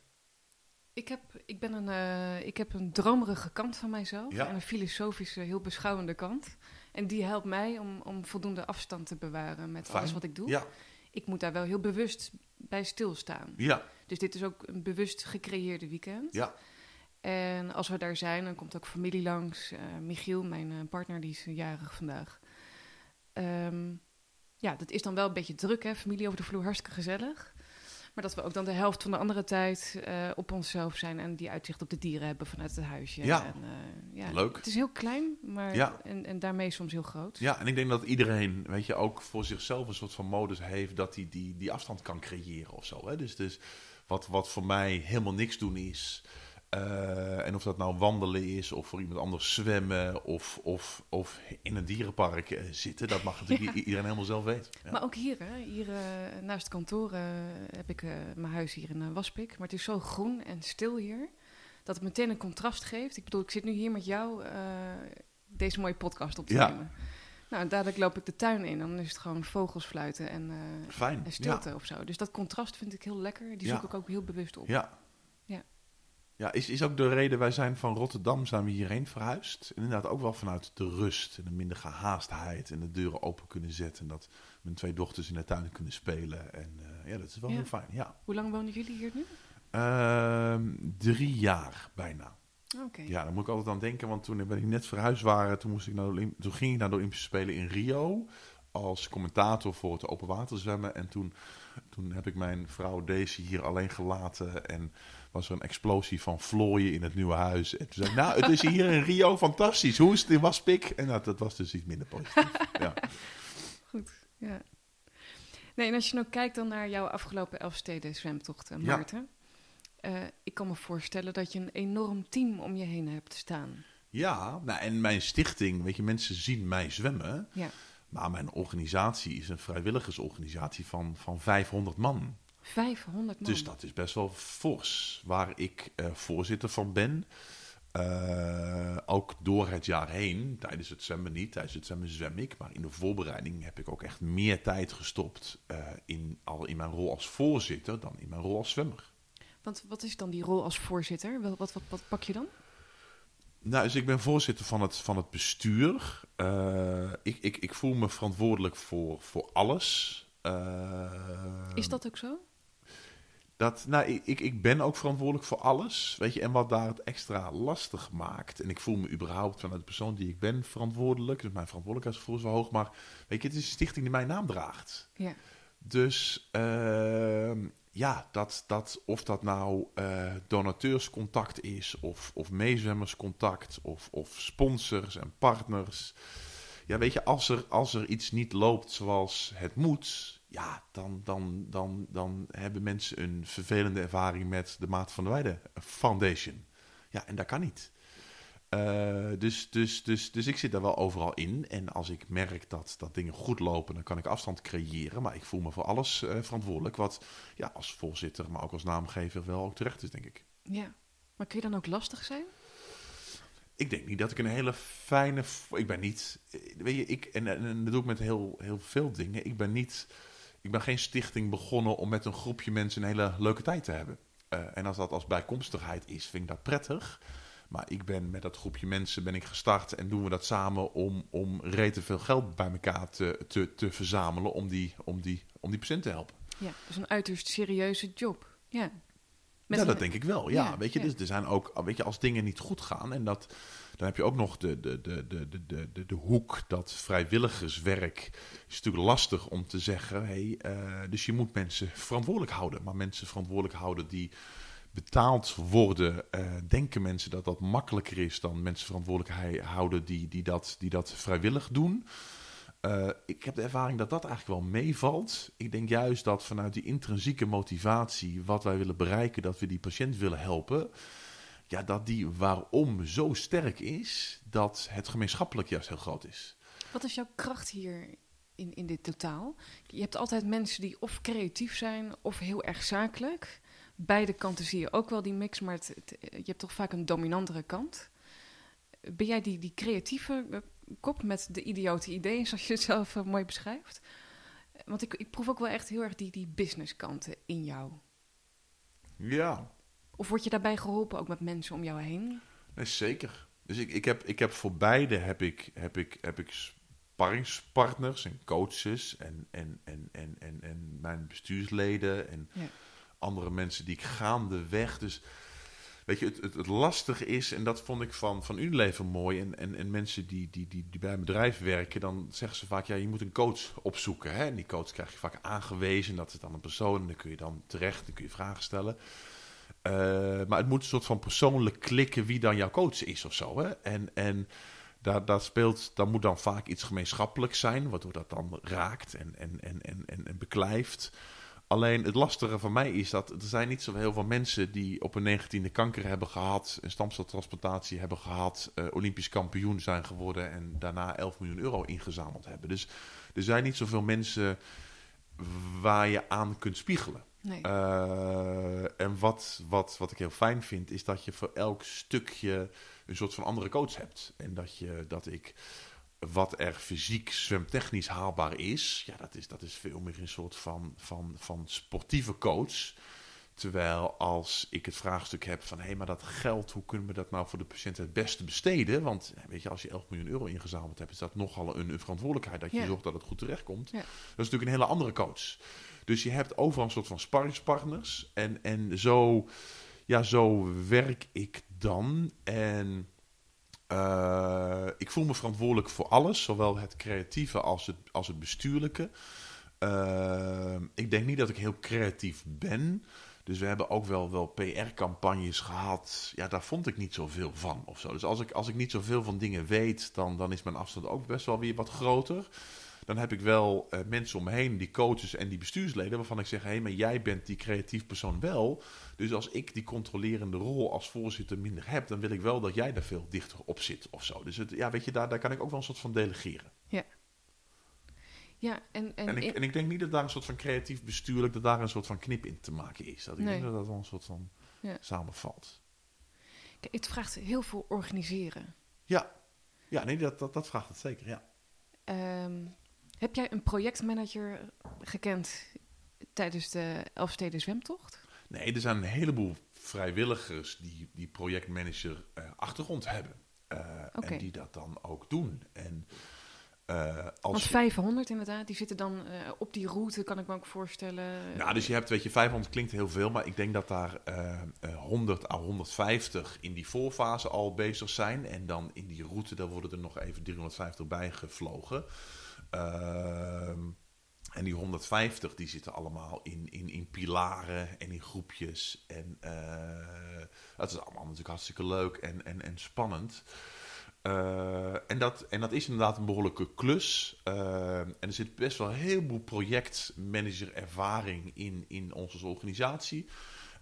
Ik, heb, ik, ben een, eh, ik heb een dromerige kant van mijzelf Ja. en een filosofische, heel beschouwende kant. En die helpt mij om, om voldoende afstand te bewaren met alles wat ik doe. Ja, Ik moet daar wel heel bewust bij stilstaan. ja, Dus dit is ook een bewust gecreëerde weekend. ja. En als we daar zijn, dan komt ook familie langs. Eh, Michiel, mijn eh, partner, die is jarig vandaag. Ehm, ja, dat is dan wel een beetje druk, hè? Familie over de vloer, hartstikke gezellig. Maar dat we ook dan de helft van de andere tijd eh, op onszelf zijn en die uitzicht op de dieren hebben vanuit het huisje. Ja. En, ja. Leuk. Het is heel klein, maar Ja. en, en daarmee soms heel groot. Ja, en ik denk dat iedereen, weet je, ook voor zichzelf een soort van modus heeft dat hij die, die afstand kan creëren of zo. Hè? Dus, dus wat, wat voor mij helemaal niks doen is. eh, en of dat nou wandelen is, of voor iemand anders zwemmen, of, of, of in een dierenpark eh, zitten, dat mag natuurlijk iedereen helemaal zelf weten. Ja. Maar ook hier, hè? hier eh, naast het kantoor heb ik mijn huis hier in Waspik. Maar het is zo groen en stil hier, dat het meteen een contrast geeft. Ik bedoel, ik zit nu hier met jou deze mooie podcast op te Ja. nemen. Nou, dadelijk loop ik de tuin in, dan is het gewoon vogels fluiten en, eh, Fijn. en stilte of zo. Dus dat contrast vind ik heel lekker. Die zoek ik ook heel bewust op. Ja. Ja. Ja, is, is ook de reden, wij zijn van Rotterdam zijn we hierheen verhuisd. En inderdaad ook wel vanuit de rust en de minder gehaastheid en de deuren open kunnen zetten. En dat mijn twee dochters in de tuin kunnen spelen. En eh, ja, dat is wel Ja. heel fijn, ja. Hoe lang wonen jullie hier nu? Ehm, drie jaar bijna. Ja, daar moet ik altijd aan denken, want toen ben ik net verhuisd waren, toen, moest ik naar de, toen ging ik naar de Olympische Spelen in Rio als commentator voor het open water zwemmen. En toen, toen heb ik mijn vrouw Daisy hier alleen gelaten en was er een explosie van vlooien in het nieuwe huis. En toen zei ik, nou, het is hier in Rio fantastisch. Hoe is het in Waspik? En nou, dat was dus iets minder positief. Ja. Goed, ja. Nee, en als je nou kijkt dan naar jouw afgelopen Elfsteden zwemtochten, Ja. Eh, ik kan me voorstellen dat je een enorm team om je heen hebt staan. Ja, nou, en mijn stichting, weet je, mensen zien mij zwemmen. Ja. Maar mijn organisatie is een vrijwilligersorganisatie van, van 500 man. 500 man. Dus dat is best wel fors. Waar ik eh, voorzitter van ben. Eh, ook door het jaar heen. Tijdens het zwemmen niet. Tijdens het zwemmen zwem ik. Maar in de voorbereiding heb ik ook echt meer tijd gestopt. in, al in mijn rol als voorzitter dan in mijn rol als zwemmer. Want wat is dan die rol als voorzitter? Wel- Wat, wat, wat pak je dan? Nou, dus ik ben voorzitter van het, van het bestuur. Eh, ik, ik, ik voel me verantwoordelijk voor, voor alles. Eh, Is dat ook zo? Dat, nou, ik, ik, ik ben ook verantwoordelijk voor alles. Weet je, en wat daar het extra lastig maakt. En ik voel me überhaupt vanuit de persoon die ik ben verantwoordelijk. Dus mijn verantwoordelijkheidsgevoel is wel hoog. Maar weet je, het is een stichting die mijn naam draagt. Ja. Dus ehm, ja, dat, dat, of dat nou eh, donateurscontact is, of, of meezwemmerscontact, of, of sponsors en partners. Ja, weet je, als er, als er iets niet loopt zoals het moet, ja, dan, dan, dan, dan hebben mensen een vervelende ervaring met de Maat van de Weide Foundation. Ja, en dat kan niet. Eh, dus, dus, dus, dus ik zit daar wel overal in. En als ik merk dat, dat dingen goed lopen, dan kan ik afstand creëren. Maar ik voel me voor alles eh, verantwoordelijk. Wat ja, als voorzitter, maar ook als naamgever wel ook terecht is, denk ik. Ja. Maar kun je dan ook lastig zijn? Ik denk niet dat ik een hele fijne. Ik ben niet. Weet je, ik. En, en, dat doe ik met heel, heel veel dingen. Ik ben niet. Ik ben geen stichting begonnen om met een groepje mensen een hele leuke tijd te hebben. Eh, en als dat als bijkomstigheid is, vind ik dat prettig. Maar ik ben met dat groepje mensen ben ik gestart en doen we dat samen om, om rete veel geld bij elkaar te, te, te verzamelen om die, om, die, om die patiënt te helpen. Ja, dus een uiterst serieuze job. Ja, ja dat denk ik wel. Ja, weet je, dus er zijn ook, weet je, als dingen niet goed gaan en dat, dan heb je ook nog de, de, de, de, de, de, de hoek dat vrijwilligerswerk is natuurlijk lastig om te zeggen. Hey, uh, dus je moet mensen verantwoordelijk houden, maar mensen verantwoordelijk houden die betaald worden, uh, denken mensen dat dat makkelijker is dan mensen verantwoordelijk houden die, die, dat, die dat vrijwillig doen. Uh, ik heb de ervaring dat dat eigenlijk wel meevalt. Ik denk juist dat vanuit die intrinsieke motivatie, wat wij willen bereiken, dat we die patiënt willen helpen, ja, dat die waarom zo sterk is, dat het gemeenschappelijk juist heel groot is. Wat is jouw kracht hier in, in dit totaal? Je hebt altijd mensen die of creatief zijn of heel erg zakelijk beide kanten zie je ook wel die mix, maar het, je hebt toch vaak een dominantere kant. Ben jij die, die creatieve eh, kop met de idiote ideeën, zoals je het zelf uh, mooi beschrijft? Want ik, ik proef ook wel echt heel erg die, die businesskanten in jou. Ja. Of word je daarbij geholpen ook met mensen om jou heen? Nee, zeker. Dus ik, ik, heb, ik heb voor beide heb ik, heb ik, heb ik sparringspartners en coaches en, en, en, en, en, en mijn bestuursleden en... Ja andere mensen die ik gaandeweg. Dus weet je, het, het, het, lastige is, en dat vond ik van, van Unilever mooi. En, en, en mensen die, die, die, die bij een bedrijf werken, dan zeggen ze vaak: ja, je moet een coach opzoeken. Hè? En die coach krijg je vaak aangewezen. Dat is dan een persoon. En dan kun je dan terecht, dan kun je vragen stellen. Uh, maar het moet een soort van persoonlijk klikken wie dan jouw coach is of zo. Hè? En, en daar, daar speelt, daar moet dan vaak iets gemeenschappelijks zijn, waardoor dat dan raakt en, en, en, en, en, en beklijft. Alleen het lastige van mij is dat er zijn niet zo heel veel mensen die op een negentiende kanker hebben gehad, een stamceltransplantatie hebben gehad, uh, Olympisch kampioen zijn geworden en daarna 11 miljoen euro ingezameld hebben. Dus er zijn niet zoveel mensen waar je aan kunt spiegelen. Nee. Uh, en wat, wat, wat ik heel fijn vind, is dat je voor elk stukje een soort van andere coach hebt. En dat, je, dat ik wat er fysiek zwemtechnisch haalbaar is, ja, dat is, dat is veel meer een soort van, van, van sportieve coach. Terwijl als ik het vraagstuk heb van hé, hey, maar dat geld, hoe kunnen we dat nou voor de patiënt het beste besteden? Want weet je, als je 11 miljoen euro ingezameld hebt, is dat nogal een, een verantwoordelijkheid dat je zorgt dat het goed terechtkomt. Ja. Dat is natuurlijk een hele andere coach. Dus je hebt overal een soort van sparringspartners. En, en zo, ja, zo werk ik dan. En uh, ik voel me verantwoordelijk voor alles, zowel het creatieve als het, als het bestuurlijke. Uh, ik denk niet dat ik heel creatief ben. Dus we hebben ook wel, wel PR-campagnes gehad. Ja, daar vond ik niet zoveel van of zo. Dus als ik, als ik niet zoveel van dingen weet, dan, dan is mijn afstand ook best wel weer wat groter dan heb ik wel uh, mensen om me heen, die coaches en die bestuursleden, waarvan ik zeg: hé, hey, maar jij bent die creatief persoon wel. Dus als ik die controlerende rol als voorzitter minder heb, dan wil ik wel dat jij daar veel dichter op zit of zo. Dus het, ja, weet je, daar, daar kan ik ook wel een soort van delegeren. Ja. Ja, en, en, en, ik, en ik denk niet dat daar een soort van creatief bestuurlijk, dat daar een soort van knip in te maken is. Dat ik denk dat dat wel een soort van ja. samenvalt. Kijk, het vraagt heel veel organiseren. Ja, ja nee, dat, dat, dat vraagt het zeker, ja. Um, heb jij een projectmanager gekend tijdens de Elfsteden Zwemtocht? Nee, er zijn een heleboel vrijwilligers die, die projectmanager uh, achtergrond hebben. Uh, okay. En die dat dan ook doen. En, uh, als Want 500 inderdaad, die zitten dan op die route, kan ik me ook voorstellen. Nou, dus je hebt, weet je, 500 klinkt heel veel, maar ik denk dat daar 100 à 150 in die voorfase al bezig zijn. En dan in die route, daar worden er nog even 350 bij gevlogen. Ehm, en die 150 die zitten allemaal in, in, in pilaren en in groepjes. En dat is allemaal natuurlijk hartstikke leuk en, en, en spannend. Uh, en, dat, en dat is inderdaad een behoorlijke klus. Uh, en er zit best wel een heleboel projectmanager ervaring in, in onze organisatie.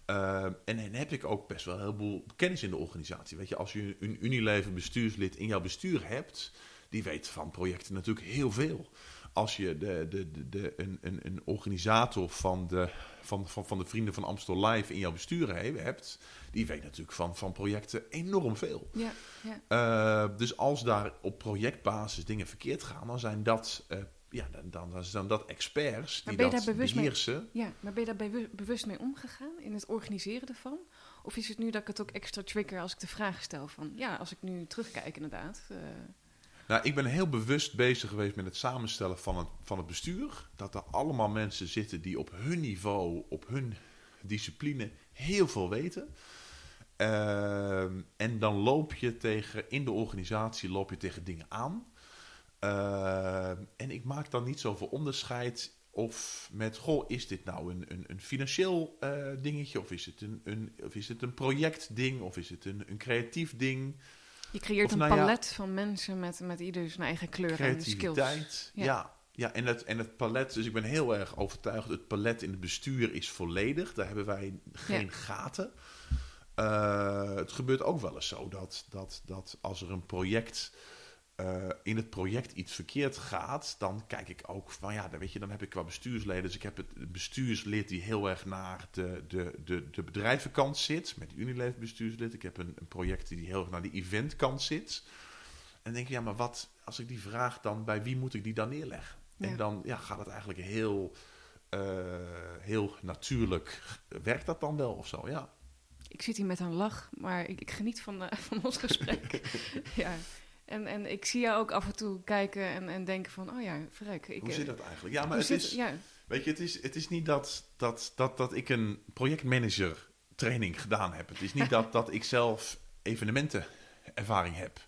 Uh, en, en heb ik ook best wel een heleboel kennis in de organisatie. Weet je, als je een Unilever bestuurslid in jouw bestuur hebt, die weet van projecten natuurlijk heel veel. Als je de, de, de, de, een, een, een organisator van de, van, van, van de Vrienden van Amstel Live in jouw bestuur hebt, die weet natuurlijk van, van projecten enorm veel. Ja, ja. Uh, dus als daar op projectbasis dingen verkeerd gaan, dan zijn dat uh, ja, dan, dan zijn dat experts die dat beheersen. Mee, ja, maar ben je daar bewust mee omgegaan in het organiseren ervan? Of is het nu dat ik het ook extra trigger als ik de vraag stel van... Ja, als ik nu terugkijk inderdaad... Uh... Nou, ik ben heel bewust bezig geweest met het samenstellen van het, van het bestuur. Dat er allemaal mensen zitten die op hun niveau, op hun discipline heel veel weten. Uh, en dan loop je tegen, in de organisatie loop je tegen dingen aan. Uh, en ik maak dan niet zoveel onderscheid of met, goh, is dit nou een, een, een financieel uh, dingetje, of is het een, een, of is het een projectding, of is het een, een creatief ding. Je creëert een nou palet ja, van mensen met, met ieder zijn eigen kleur en skills. Ja. ja. Ja, en het, en het palet, dus ik ben heel erg overtuigd, het palet in het bestuur is volledig. Daar hebben wij geen ja. gaten. Uh, het gebeurt ook wel eens zo dat, dat, dat als er een project uh, in het project iets verkeerd gaat, dan kijk ik ook van ja, dan, weet je, dan heb ik qua bestuursleden. Dus ik heb het bestuurslid die heel erg naar de, de, de, de bedrijvenkant zit, met Unilever bestuurslid. Ik heb een, een project die heel erg naar de eventkant zit. En denk ik, ja, maar wat, als ik die vraag dan, bij wie moet ik die dan neerleggen? Ja. En dan ja, gaat het eigenlijk heel, uh, heel natuurlijk. Werkt dat dan wel of zo? Ja. Ik zit hier met een lach, maar ik, ik geniet van, uh, van ons gesprek. ja. En, en ik zie jou ook af en toe kijken en, en denken van, oh ja, vrek. Ik, Hoe zit dat eigenlijk? Ja, maar het zit, is, ja. weet je, het is, het is niet dat, dat, dat, dat ik een projectmanager training gedaan heb. Het is niet dat, dat ik zelf evenementenervaring heb.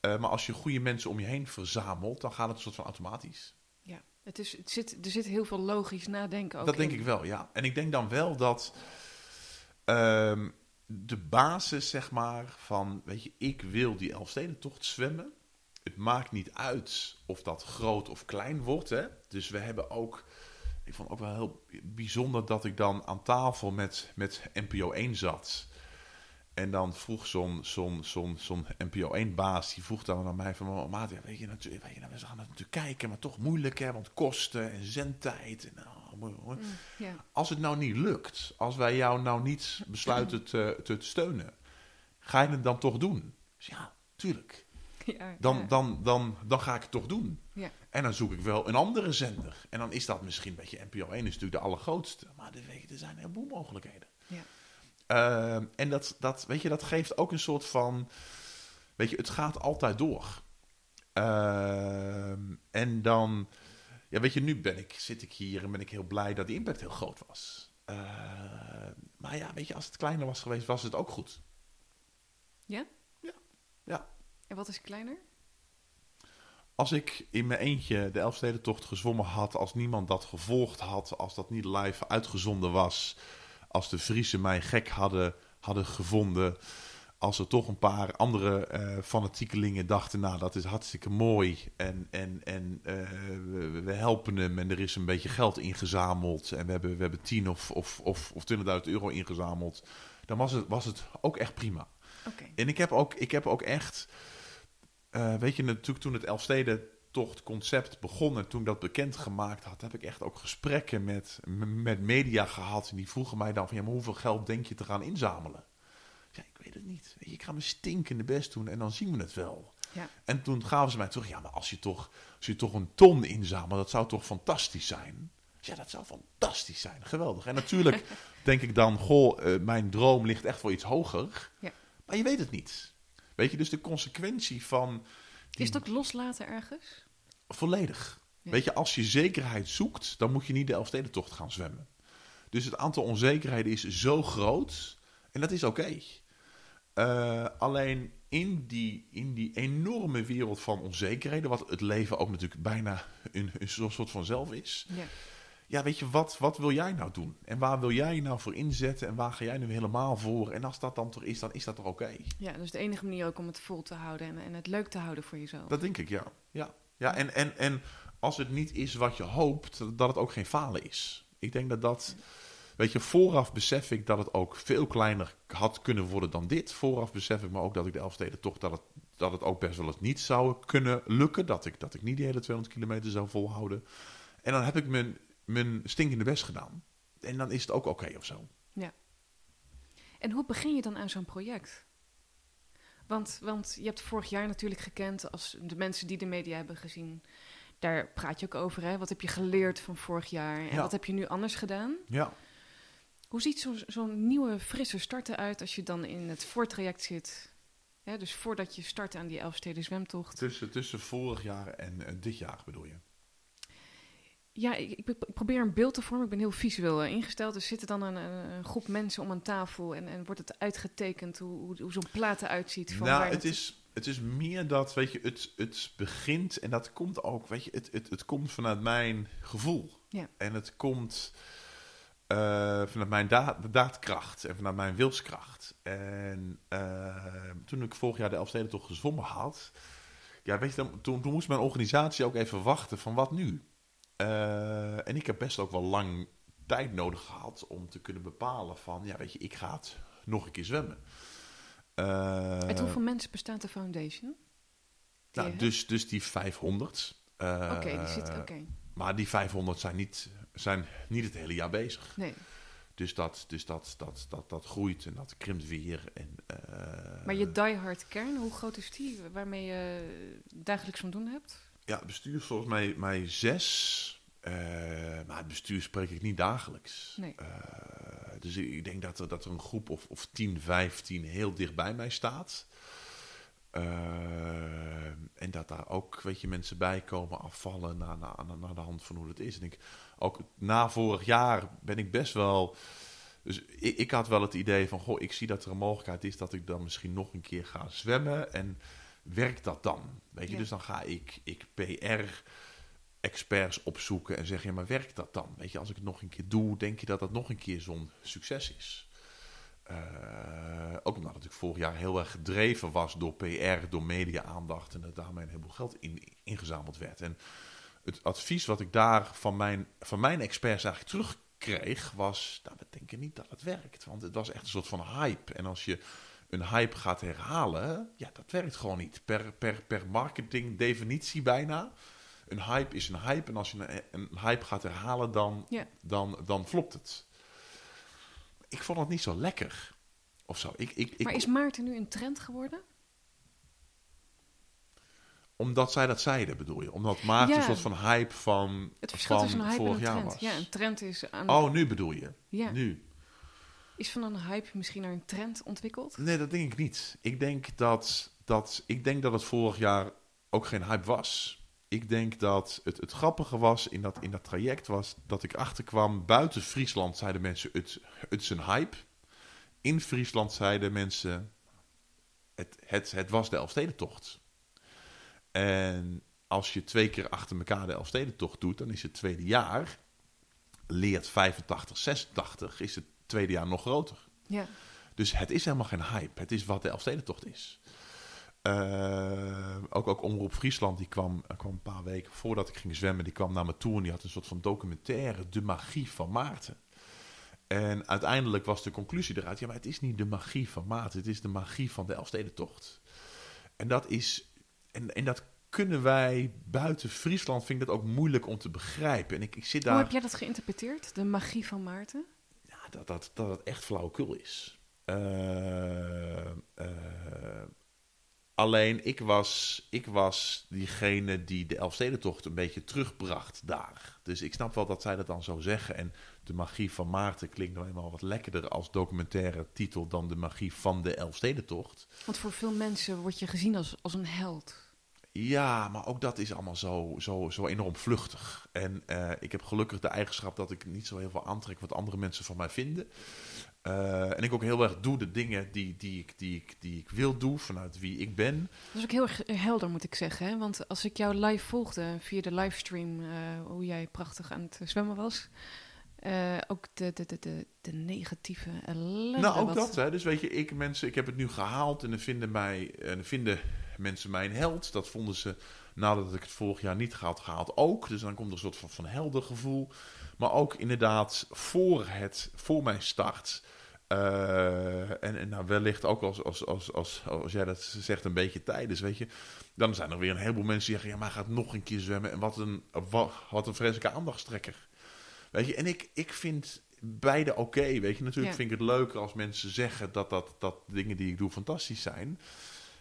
Uh, maar als je goede mensen om je heen verzamelt, dan gaat het een soort van automatisch. Ja, het is, het zit, er zit heel veel logisch nadenken ook Dat denk ik wel, ja. En ik denk dan wel dat... Um, de basis, zeg maar, van, weet je, ik wil die Elfstedentocht zwemmen. Het maakt niet uit of dat groot of klein wordt, hè. Dus we hebben ook, ik vond ook wel heel bijzonder dat ik dan aan tafel met, met NPO 1 zat. En dan vroeg zo'n zo'n zo'n zo'n NPO 1-baas, die vroeg dan aan mij van... Maat, ja, weet je, natuurlijk, weet je, nou, we gaan het natuurlijk kijken, maar toch moeilijk, hè, want kosten en zendtijd. En, nou. Als het nou niet lukt, als wij jou nou niet besluiten te, te steunen, ga je het dan toch doen? Dus ja, tuurlijk. Ja, dan, ja. Dan, dan, dan ga ik het toch doen. Ja. En dan zoek ik wel een andere zender. En dan is dat misschien, een beetje NPO 1 is natuurlijk de allergrootste. Maar er, er zijn een heleboel mogelijkheden. Ja. Uh, en dat, dat, weet je, dat geeft ook een soort van... Weet je, het gaat altijd door. Uh, en dan ja, weet je, nu ben ik, zit ik hier en ben ik heel blij dat die impact heel groot was. Uh, maar ja, weet je, als het kleiner was geweest, was het ook goed. Ja? Ja. ja. En wat is kleiner? Als ik in mijn eentje de Elfstedentocht gezwommen had, als niemand dat gevolgd had, als dat niet live uitgezonden was, als de Friese mij gek hadden, hadden gevonden, als er toch een paar andere uh, fanatiekelingen dachten, nou dat is hartstikke mooi en, en, en uh, we, we, helpen hem en er is een beetje geld ingezameld en we hebben, we hebben 10 of, of, of, of 20.000 euro ingezameld, dan was het, was het ook echt prima. Okay. En ik heb ook, ik heb ook echt, uh, weet je natuurlijk toen het Elfsteden tocht concept begon en toen ik dat bekend gemaakt had, heb ik echt ook gesprekken met, met media gehad en die vroegen mij dan van ja, maar hoeveel geld denk je te gaan inzamelen? Ja, ik weet het niet. Ik ga mijn stinkende best doen en dan zien we het wel. Ja. En toen gaven ze mij terug, ja, maar als je toch, als je toch een ton inzamelt, dat zou toch fantastisch zijn? Ja, dat zou fantastisch zijn. Geweldig. En natuurlijk denk ik dan, goh, uh, mijn droom ligt echt wel iets hoger. Ja. Maar je weet het niet. Weet je, dus de consequentie van... Die... Is het ook loslaten ergens? Volledig. Ja. Weet je, als je zekerheid zoekt, dan moet je niet de Elfstedentocht gaan zwemmen. Dus het aantal onzekerheden is zo groot en dat is oké. Okay. Uh, alleen in die, in die enorme wereld van onzekerheden, wat het leven ook natuurlijk bijna een, een soort van zelf is. Ja. ja, weet je, wat, wat wil jij nou doen? En waar wil jij nou voor inzetten? En waar ga jij nu helemaal voor? En als dat dan toch is, dan is dat toch oké? Okay? Ja, dus de enige manier ook om het vol te houden en, en het leuk te houden voor jezelf. Dat denk ik, ja. Ja, ja en, en, en als het niet is wat je hoopt, dat het ook geen falen is. Ik denk dat dat... weet je, vooraf besef ik dat het ook veel kleiner had kunnen worden dan dit. Vooraf besef ik me ook dat ik de Elfsteden toch dat het, dat het ook best wel eens niet zou kunnen lukken. Dat ik, dat ik niet die hele 200 kilometer zou volhouden. En dan heb ik mijn, mijn stinkende best gedaan. En dan is het ook oké of zo. En hoe begin je dan aan zo'n project? Want, want je hebt vorig jaar natuurlijk gekend als de mensen die de media hebben gezien. Daar praat je ook over. Hè? Wat heb je geleerd van vorig jaar? En Ja. wat heb je nu anders gedaan? Ja. Hoe ziet zo'n zo'n nieuwe, frisse start eruit als je dan in het voortraject zit? Hè, dus voordat je start aan die Elfsteden zwemtocht. Tussen, tussen vorig jaar en eh, dit jaar bedoel je? Ja, ik, ik probeer een beeld te vormen. Ik ben heel visueel eh, ingesteld. Er zitten dan een, een, groep mensen om een tafel en, en wordt het uitgetekend hoe, hoe, hoe zo'n plaat eruit ziet. Van nou, waar het is, het is meer dat, weet je, het, het begint en dat komt ook, weet je, het, het, het komt vanuit mijn gevoel. Ja. En het komt eh, vanuit mijn da daadkracht en vanuit mijn wilskracht. En eh, toen ik vorig jaar de Elfstedentocht gezwommen had, ja, weet je, dan, toen, toen moest mijn organisatie ook even wachten van wat nu? Eh, en ik heb best ook wel lang tijd nodig gehad om te kunnen bepalen van, ja, weet je, ik ga het nog een keer zwemmen. Uit hoeveel mensen bestaat de foundation? Die nou, dus, dus die 500. eh, Oké, die zit. Oké. Maar die 500 zijn niet, zijn niet het hele jaar bezig. Nee. Dus dat, dus dat, dat, dat, dat groeit en dat krimpt weer. En, eh, Maar je diehard kern, hoe groot is die waarmee je dagelijks van doen hebt? Ja, het bestuur is volgens mij, mij zes. eh, maar het bestuur spreek ik niet dagelijks. Nee. Eh, dus ik denk dat er, dat er een groep of, of 10, 15 heel dicht bij mij staat. En dat daar ook, weet je, mensen bij komen afvallen naar, naar, naar, de hand van hoe het is. En ik, ook na vorig jaar ben ik best wel... Dus ik, ik had wel het idee van, goh, ik zie dat er een mogelijkheid is dat ik dan misschien nog een keer ga zwemmen. En werkt dat dan? Weet je, Ja. dus dan ga ik, ik PR-experts opzoeken en zeg je, maar werkt dat dan? Weet je, als ik het nog een keer doe, denk je dat dat nog een keer zo'n succes is? Eh, ook omdat het natuurlijk vorig jaar heel erg gedreven was door PR, door media-aandacht en dat daarmee een heleboel geld in, ingezameld werd. En het advies wat ik daar van mijn, van mijn experts eigenlijk terugkreeg was, nou, we denken niet dat het werkt. Want het was echt een soort van hype. En als je een hype gaat herhalen, ja, dat werkt gewoon niet. Per, per, per marketing definitie bijna. Een hype is een hype. En als je een, een hype gaat herhalen, dan, dan, dan flopt het. Ik vond het niet zo lekker. Of zo. Ik, ik, ik, maar is Maarten nu een trend geworden? Omdat zij dat zeiden, bedoel je? Omdat Maarten Ja. een soort van hype van, Het verschil van hype vorig jaar was. Ja, een trend is aan. Oh, nu bedoel je? ja. Nu? Is van een hype misschien naar een trend ontwikkeld? Nee, dat denk ik niet. Ik denk dat, dat, ik denk dat het vorig jaar ook geen hype was. Ik denk dat het, het grappige was in dat, in dat traject was dat ik achterkwam. Buiten Friesland zeiden mensen het, het is een hype. In Friesland zeiden mensen het, het, het was de Elfstedentocht. En als je twee keer achter elkaar de Elfstedentocht doet, dan is het tweede jaar. Leert 85, 86, is het tweede jaar nog groter. Ja. Dus het is helemaal geen hype. Het is wat de Elfstedentocht is. Eh, ook, ook Omroep Friesland, die kwam, eh, kwam een paar weken voordat ik ging zwemmen, die kwam naar me toe en die had een soort van documentaire, De Magie van Maarten. En uiteindelijk was de conclusie eruit, ja, maar het is niet de magie van Maarten, het is de magie van de Elfstedentocht. En dat is, en, en dat kunnen wij buiten Friesland, vind ik dat ook moeilijk om te begrijpen. En ik, ik zit daar... Hoe heb jij dat geïnterpreteerd? De magie van Maarten? Ja, dat, dat, dat het echt flauwekul is. Eh, eh, alleen ik was, ik was diegene die de Elfstedentocht een beetje terugbracht daar. Dus ik snap wel dat zij dat dan zo zeggen. En de magie van Maarten klinkt nou eenmaal wat lekkerder als documentaire titel dan de magie van de Elfstedentocht. Want voor veel mensen word je gezien als, als een held. Ja, maar ook dat is allemaal zo, zo, zo enorm vluchtig. En eh, ik heb gelukkig de eigenschap dat ik niet zo heel veel aantrek wat andere mensen van mij vinden. Eh, en ik ook heel erg doe de dingen die, die, ik, die, ik, die ik wil doen, vanuit wie ik ben. Dat is ook heel erg helder, moet ik zeggen. Hè? Want als ik jou live volgde via de livestream, eh, hoe jij prachtig aan het zwemmen was. Eh, ook de, de, de, de, negatieve ellende. nou, ook wat- dat. Hè. Dus weet je, ik, mensen, ik heb het nu gehaald en dan vinden, mij, en vinden mensen mij een held. Dat vonden ze nadat ik het vorig jaar niet had gehaald ook. Dus dan komt er een soort van, van heldengevoel. Maar ook inderdaad voor, het, voor mijn start. eh, en, en nou, wellicht ook als, als, als, als, als jij dat zegt een beetje tijdens, weet je. Dan zijn er weer een heleboel mensen die zeggen... ja, maar gaat nog een keer zwemmen. En wat een, wat, wat een vreselijke aandachtstrekker. Weet je, en ik, ik vind beide oké, weet je. Natuurlijk Ja. vind ik het leuker als mensen zeggen... Dat, dat, dat dingen die ik doe fantastisch zijn.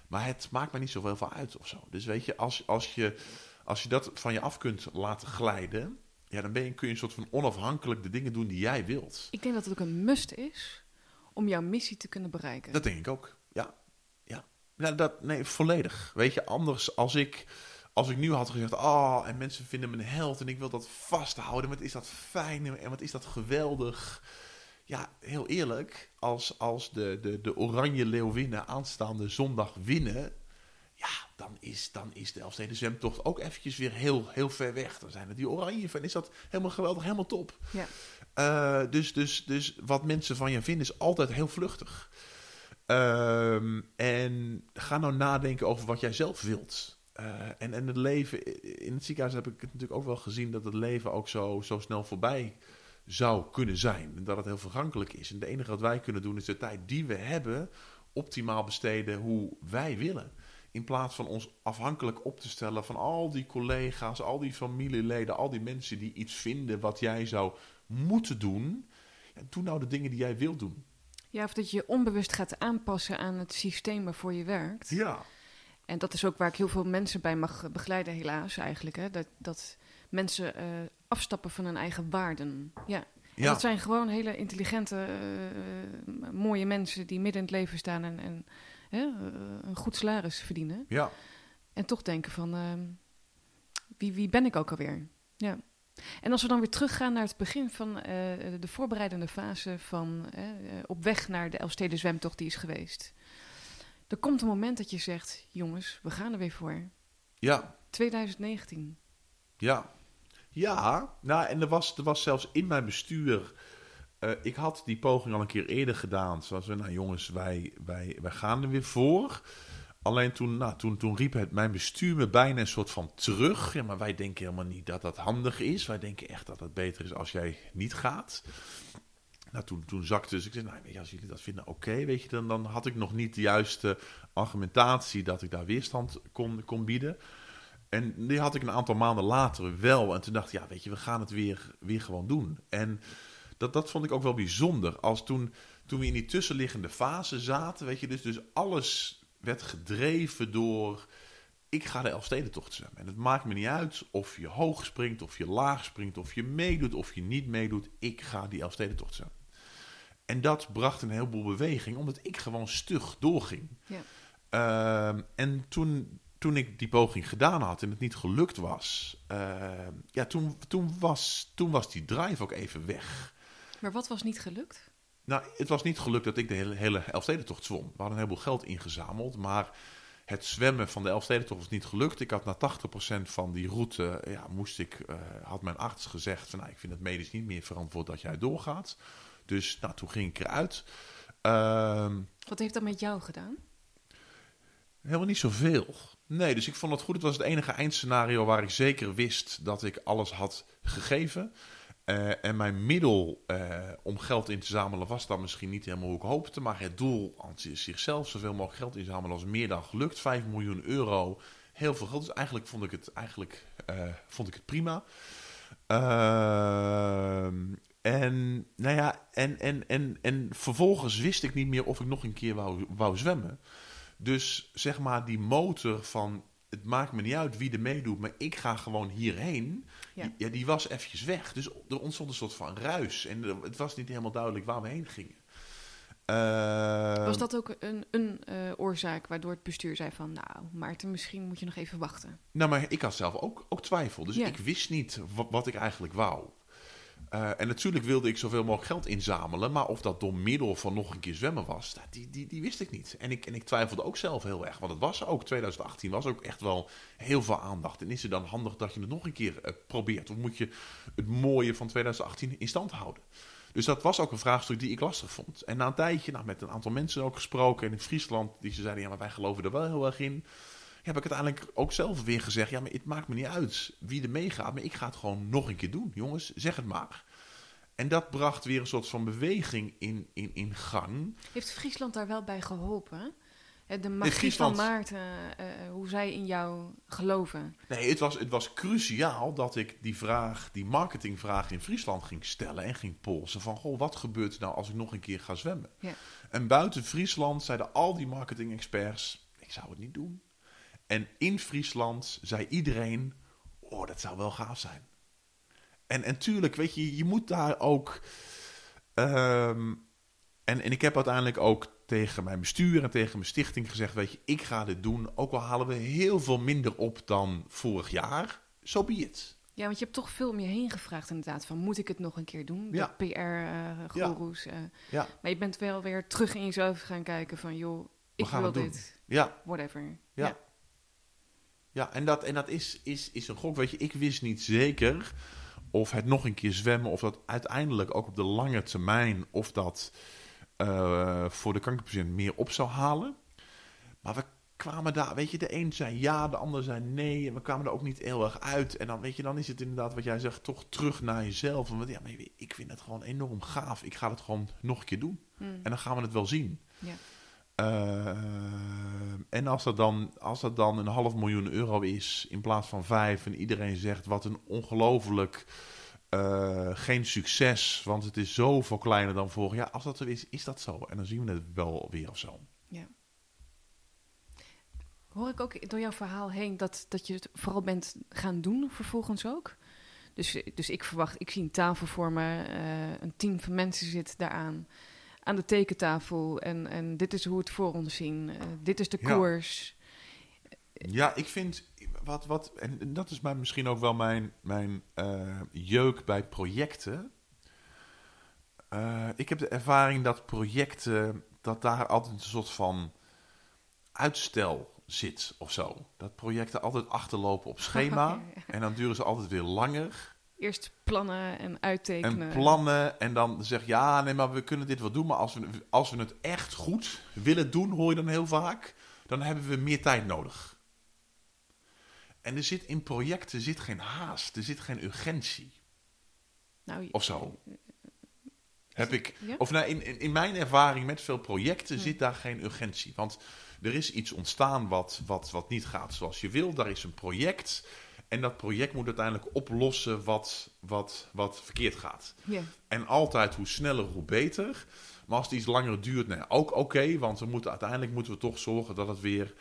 Maar het maakt me niet zoveel van uit of zo. Dus weet je, als, als je, als je dat van je af kunt laten glijden... Ja, dan ben je, kun je een soort van onafhankelijk de dingen doen die jij wilt. Ik denk dat het ook een must is om jouw missie te kunnen bereiken. Dat denk ik ook. Ja, ja. Nou, dat, nee, volledig. Weet je, anders als ik, als ik nu had gezegd, oh, en mensen vinden me een held en ik wil dat vasthouden, wat is dat fijn en wat is dat geweldig. Ja, heel eerlijk, als, als de, de, de Oranje Leeuwinnen aanstaande zondag winnen, ja, dan is, dan is de Elfsteden zwemtocht ook eventjes weer heel, heel ver weg. Dan zijn het die Oranje van, is dat helemaal geweldig, helemaal top. Ja. Eh, dus, dus, dus wat mensen van je vinden is altijd heel vluchtig. Ehm, en ga nou nadenken over wat jij zelf wilt. Eh, en, en het leven, in het ziekenhuis heb ik het natuurlijk ook wel gezien dat het leven ook zo, zo snel voorbij zou kunnen zijn. En dat het heel vergankelijk is. En het enige wat wij kunnen doen is de tijd die we hebben optimaal besteden hoe wij willen. In plaats van ons afhankelijk op te stellen van al die collega's, al die familieleden, al die mensen die iets vinden wat jij zou moeten doen. Ja, doe nou de dingen die jij wilt doen. Ja, of dat je je onbewust gaat aanpassen aan het systeem waarvoor je werkt. Ja. En dat is ook waar ik heel veel mensen bij mag begeleiden, helaas eigenlijk. Hè? Dat, dat mensen eh, afstappen van hun eigen waarden. Ja. En Ja. dat zijn gewoon hele intelligente, eh, mooie mensen die midden in het leven staan en, en eh, een goed salaris verdienen. Ja. En toch denken van, ehm, wie, wie ben ik ook alweer? Ja. En als we dan weer teruggaan naar het begin van eh, de voorbereidende fase van eh, eh, op weg naar de Elfsteden zwemtocht die is geweest. Er komt een moment dat je zegt, jongens, we gaan er weer voor. Ja. 2019. Ja. Ja, nou, en er was, er was zelfs in mijn bestuur. eh, ik had die poging al een keer eerder gedaan. Zoals we, nou jongens, wij, wij, wij gaan er weer voor. Alleen toen, nou, toen, toen riep het mijn bestuur me bijna een soort van terug. Ja, maar wij denken helemaal niet dat dat handig is. Wij denken echt dat het beter is als jij niet gaat. Nou, toen, toen zakte dus. Ik zei, nou, als jullie dat vinden, oké, weet je, dan, dan had ik nog niet de juiste argumentatie dat ik daar weerstand kon, kon bieden. En die had ik een aantal maanden later wel. En toen dacht ik, ja, weet je, we gaan het weer, weer gewoon doen. En dat, dat vond ik ook wel bijzonder. Als toen, toen we in die tussenliggende fase zaten, weet je, dus, dus alles werd gedreven door... Ik ga de Elfstedentocht zwemmen. En het maakt me niet uit of je hoog springt, of je laag springt, of je meedoet, of je niet meedoet. Ik ga die Elfstedentocht zwemmen. En dat bracht een heleboel beweging, omdat ik gewoon stug doorging. Ja. Ehm, en toen, toen ik die poging gedaan had en het niet gelukt was, ehm, ja, toen, toen, was, toen was die drive ook even weg. Maar wat was niet gelukt? Nou, het was niet gelukt dat ik de hele, hele Elfstedentocht zwom. We hadden een heleboel geld ingezameld, maar het zwemmen van de Elfstedentocht was niet gelukt. Ik had na 80% van die route, ja, moest ik, eh, had mijn arts gezegd van, nou, ik vind het medisch niet meer verantwoord dat jij doorgaat. Dus nou, toen ging ik eruit. Ehm Wat heeft dat met jou gedaan? Helemaal niet zoveel. Nee, dus ik vond het goed. Het was het enige eindscenario waar ik zeker wist dat ik alles had gegeven. Eh, en mijn middel eh, om geld in te zamelen was dan misschien niet helemaal hoe ik hoopte. Maar het doel aan zichzelf, zoveel mogelijk geld inzamelen, was meer dan gelukt. 5 miljoen euro, heel veel geld. Dus eigenlijk vond ik het, eigenlijk, eh, vond ik het prima. En, nou ja, en, en, en, en vervolgens wist ik niet meer of ik nog een keer wou, wou zwemmen. Dus zeg maar die motor van het maakt me niet uit wie er meedoet, maar ik ga gewoon hierheen. Ja. Die, ja, die was eventjes weg. Dus er ontstond een soort van ruis. En het was niet helemaal duidelijk waar we heen gingen. Ehm, Was dat ook een, een eh, oorzaak waardoor het bestuur zei van... nou, Maarten, misschien moet je nog even wachten. Nou, maar ik had zelf ook, ook twijfel. Dus Ja. ik wist niet wat, wat ik eigenlijk wou. Eh, en natuurlijk wilde ik zoveel mogelijk geld inzamelen. Maar of dat door middel van nog een keer zwemmen was, nou, die, die, die wist ik niet. En ik, en ik twijfelde ook zelf heel erg. Want het was ook, 2018 was ook echt wel heel veel aandacht. En is het dan handig dat je het nog een keer eh, probeert? Of moet je het mooie van 2018 in stand houden? Dus dat was ook een vraagstuk die ik lastig vond. En na een tijdje, nou, met een aantal mensen ook gesproken. En in Friesland, die ze zeiden, ja, maar wij geloven er wel heel erg in. Heb ik uiteindelijk ook zelf weer gezegd: ja, maar het maakt me niet uit wie er meegaat, maar ik ga het gewoon nog een keer doen. Jongens, zeg het maar. En dat bracht weer een soort van beweging in, in, in gang. Heeft Friesland daar wel bij geholpen? Eh, De magie van Maarten, eh, eh, hoe zij in jou geloven. Nee, het was, het was cruciaal dat ik die vraag, die marketingvraag in Friesland ging stellen en ging polsen van, goh, wat gebeurt er nou als ik nog een keer ga zwemmen? Ja. En buiten Friesland zeiden al die marketing-experts, ik zou het niet doen. En in Friesland zei iedereen, oh, dat zou wel gaaf zijn. En, en tuurlijk, weet je, je moet daar ook... ehm, en, en ik heb uiteindelijk ook tegen mijn bestuur en tegen mijn stichting gezegd, weet je, ik ga dit doen. Ook al halen we heel veel minder op dan vorig jaar, so be it. Ja, want je hebt toch veel om je heen gevraagd inderdaad. Van, moet ik het nog een keer doen? Ja. PR-goeroes. eh Ja, Maar je bent wel weer terug in jezelf gaan kijken van... joh, ik wil dit. ja, Whatever. Ja. ja. En dat, en dat is, is, is een gok. Weet je, ik wist niet zeker of het nog een keer zwemmen, of dat uiteindelijk ook op de lange termijn, of dat eh, voor de kankerpatiënt meer op zou halen. Maar we kwamen daar, weet je, de een zei ja, de ander zei nee. En we kwamen er ook niet heel erg uit. En dan, weet je, dan is het inderdaad wat jij zegt, toch terug naar jezelf. Want ja, maar ik vind het gewoon enorm gaaf. Ik ga het gewoon nog een keer doen. Hm. En dan gaan we het wel zien. Ja. Eh, en als dat, dan, als dat dan een half miljoen euro is in plaats van vijf en iedereen zegt wat een ongelooflijk eh, geen succes, want het is zoveel kleiner dan vorig jaar. Als dat zo is, is dat zo. En dan zien we het wel weer of zo. Hoor ik ook door jouw verhaal heen dat, dat je het vooral bent gaan doen vervolgens ook? Dus, dus ik verwacht, ik zie een tafel voor me, eh, een team van mensen zit daaraan, aan de tekentafel. En, en dit is hoe we het voor ons zien. Eh, dit is de Ja. koers. Ja, ik vind wat, wat en dat is misschien ook wel mijn, mijn eh, jeuk bij projecten. Eh, ik heb de ervaring dat projecten, dat daar altijd een soort van uitstel zit of zo. Dat projecten altijd achterlopen op schema ja. en dan duren ze altijd weer langer. Eerst plannen en uittekenen. En plannen en dan zeg je, ja, nee, maar we kunnen dit wel doen. Maar als we, als we het echt goed willen doen, hoor je dan heel vaak, dan hebben we meer tijd nodig. En er zit in projecten zit geen haast, er zit geen urgentie Nou, of zo. Heb ik, Ja? of nou, in, in, in mijn ervaring met veel projecten Hm. zit daar geen urgentie. Want er is iets ontstaan wat, wat, wat niet gaat zoals je wil. Daar is een project. En dat project moet uiteindelijk oplossen wat, wat, wat verkeerd gaat. Ja. En altijd hoe sneller, hoe beter. Maar als het iets langer duurt, nee, ook oké. want we moeten, uiteindelijk moeten we toch zorgen dat het weer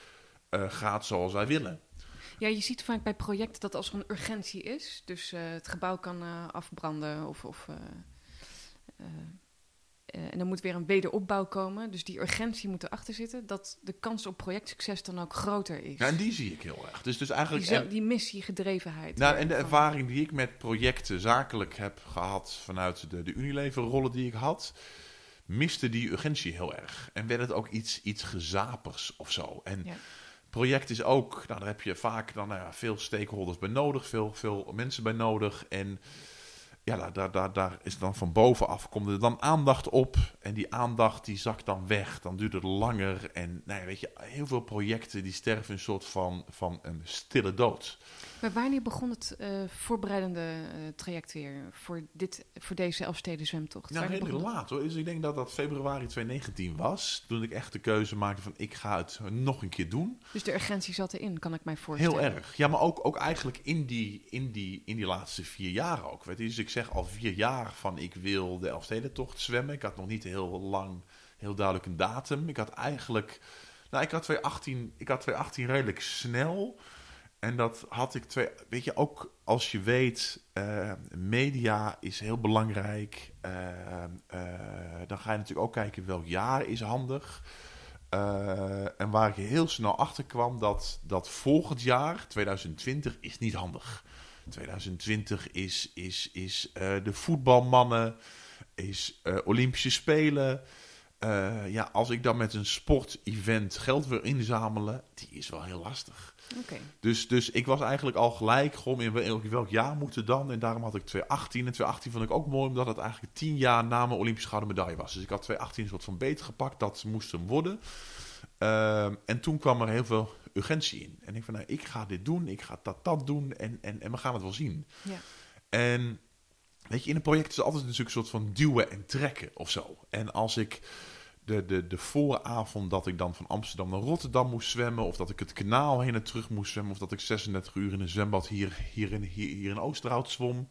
eh, gaat zoals wij willen. ja, je ziet vaak bij projecten dat als er een urgentie is, dus eh, het gebouw kan eh, afbranden of. of eh, eh, en er moet weer een wederopbouw komen, dus die urgentie moet erachter zitten, dat de kans op projectsucces dan ook groter is. Ja, en die zie ik heel erg. Dus, dus die, eigenlijk... en- die missiegedrevenheid. Nou, en de ervaring die ik met projecten zakelijk heb gehad vanuit de, de Unilever-rollen die ik had, miste die urgentie heel erg. En werd het ook iets, iets gezapers of zo. En Ja. project is ook, nou, daar heb je vaak dan, nou ja, veel stakeholders bij nodig, veel, veel mensen bij nodig. En ja, daar, daar, daar, is dan van bovenaf komt er dan aandacht op. En die aandacht die zakt dan weg. Dan duurt het langer. En nou ja, weet je, heel veel projecten die sterven een soort van, van een stille dood. Maar wanneer begon het eh, voorbereidende eh, traject weer voor, dit, voor deze Elfsteden zwemtocht? Redelijk begon laat hoor. Dus ik denk dat dat februari 2019 was. Toen ik echt de keuze maakte van ik ga het nog een keer doen. Dus de urgentie zat erin, kan ik mij voorstellen. Heel erg. Ja, maar ook, ook eigenlijk in die, in, die, in die laatste vier jaar ook. Weet je? Dus ik zeg al vier jaar van ik wil de Elfstedentocht zwemmen. Ik had nog niet heel lang, heel duidelijk een datum. Ik had eigenlijk, nou ik had 2018, ik had 2018 redelijk snel. En dat had ik twee, weet je, ook als je weet, eh, media is heel belangrijk. Eh, dan ga je natuurlijk ook kijken welk jaar is handig. En waar ik heel snel achter kwam dat, dat volgend jaar, 2020, is niet handig. 2020 is, is, is de voetbalmannen, is Olympische Spelen. Ja, als ik dan met een sportevent geld wil inzamelen, die is wel heel lastig. Dus, dus ik was eigenlijk al gelijk, gewoon in welk, welk jaar moet het dan? En daarom had ik 2018. En 2018 vond ik ook mooi, omdat het eigenlijk tien jaar na mijn Olympische gouden medaille was. Dus ik had 2018 een soort van beter gepakt, dat moest hem worden. Ehm, en toen kwam er heel veel urgentie in. En ik van, nou, ik ga dit doen, ik ga dat, dat doen en, en, en we gaan het wel zien. Ja. En weet je, in een project is het altijd natuurlijk een soort van duwen en trekken of zo. En als ik de, de, de vooravond dat ik dan van Amsterdam naar Rotterdam moest zwemmen, of dat ik het kanaal heen en terug moest zwemmen, of dat ik 36 uur in een zwembad hier, hier, in, hier, hier in Oosterhout zwom,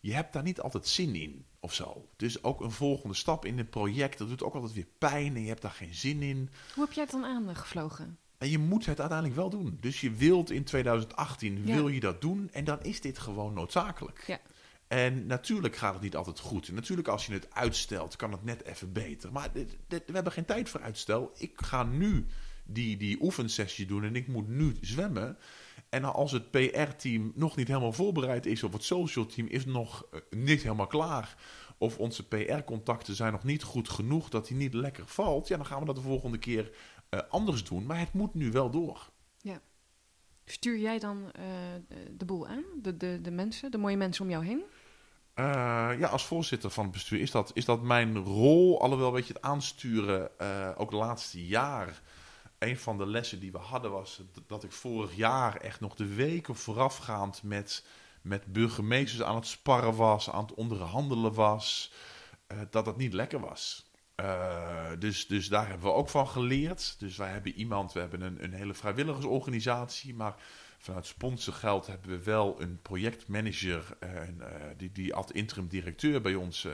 je hebt daar niet altijd zin in of zo. Dus ook een volgende stap in het project, dat doet ook altijd weer pijn en je hebt daar geen zin in. Hoe heb jij het dan aangevlogen? En je moet het uiteindelijk wel doen. Dus je wilt in 2018, Ja. wil je dat doen en dan is dit gewoon noodzakelijk. Ja. En natuurlijk gaat het niet altijd goed. Natuurlijk als je het uitstelt, kan het net even beter. Maar we hebben geen tijd voor uitstel. Ik ga nu die, die oefensessie doen en ik moet nu zwemmen. En als het PR-team nog niet helemaal voorbereid is, of het social team is nog eh, niet helemaal klaar, of onze PR-contacten zijn nog niet goed genoeg dat hij niet lekker valt, ja, dan gaan we dat de volgende keer eh, anders doen. Maar het moet nu wel door. Stuur jij dan eh, de boel aan? De, de, de mensen, de mooie mensen om jou heen? Eh, ja, als voorzitter van het bestuur is dat, is dat mijn rol. Alhoewel, weet je, het aansturen, eh, ook het laatste jaar. Een van de lessen die we hadden was dat ik vorig jaar echt nog de weken voorafgaand met, met burgemeesters aan het sparren was, aan het onderhandelen was. dat het niet lekker was. Eh, dus, dus daar hebben we ook van geleerd. Dus wij hebben iemand, we hebben een, een hele vrijwilligersorganisatie, maar vanuit sponsorgeld hebben we wel een projectmanager, eh, eh, die, die ad interim directeur bij ons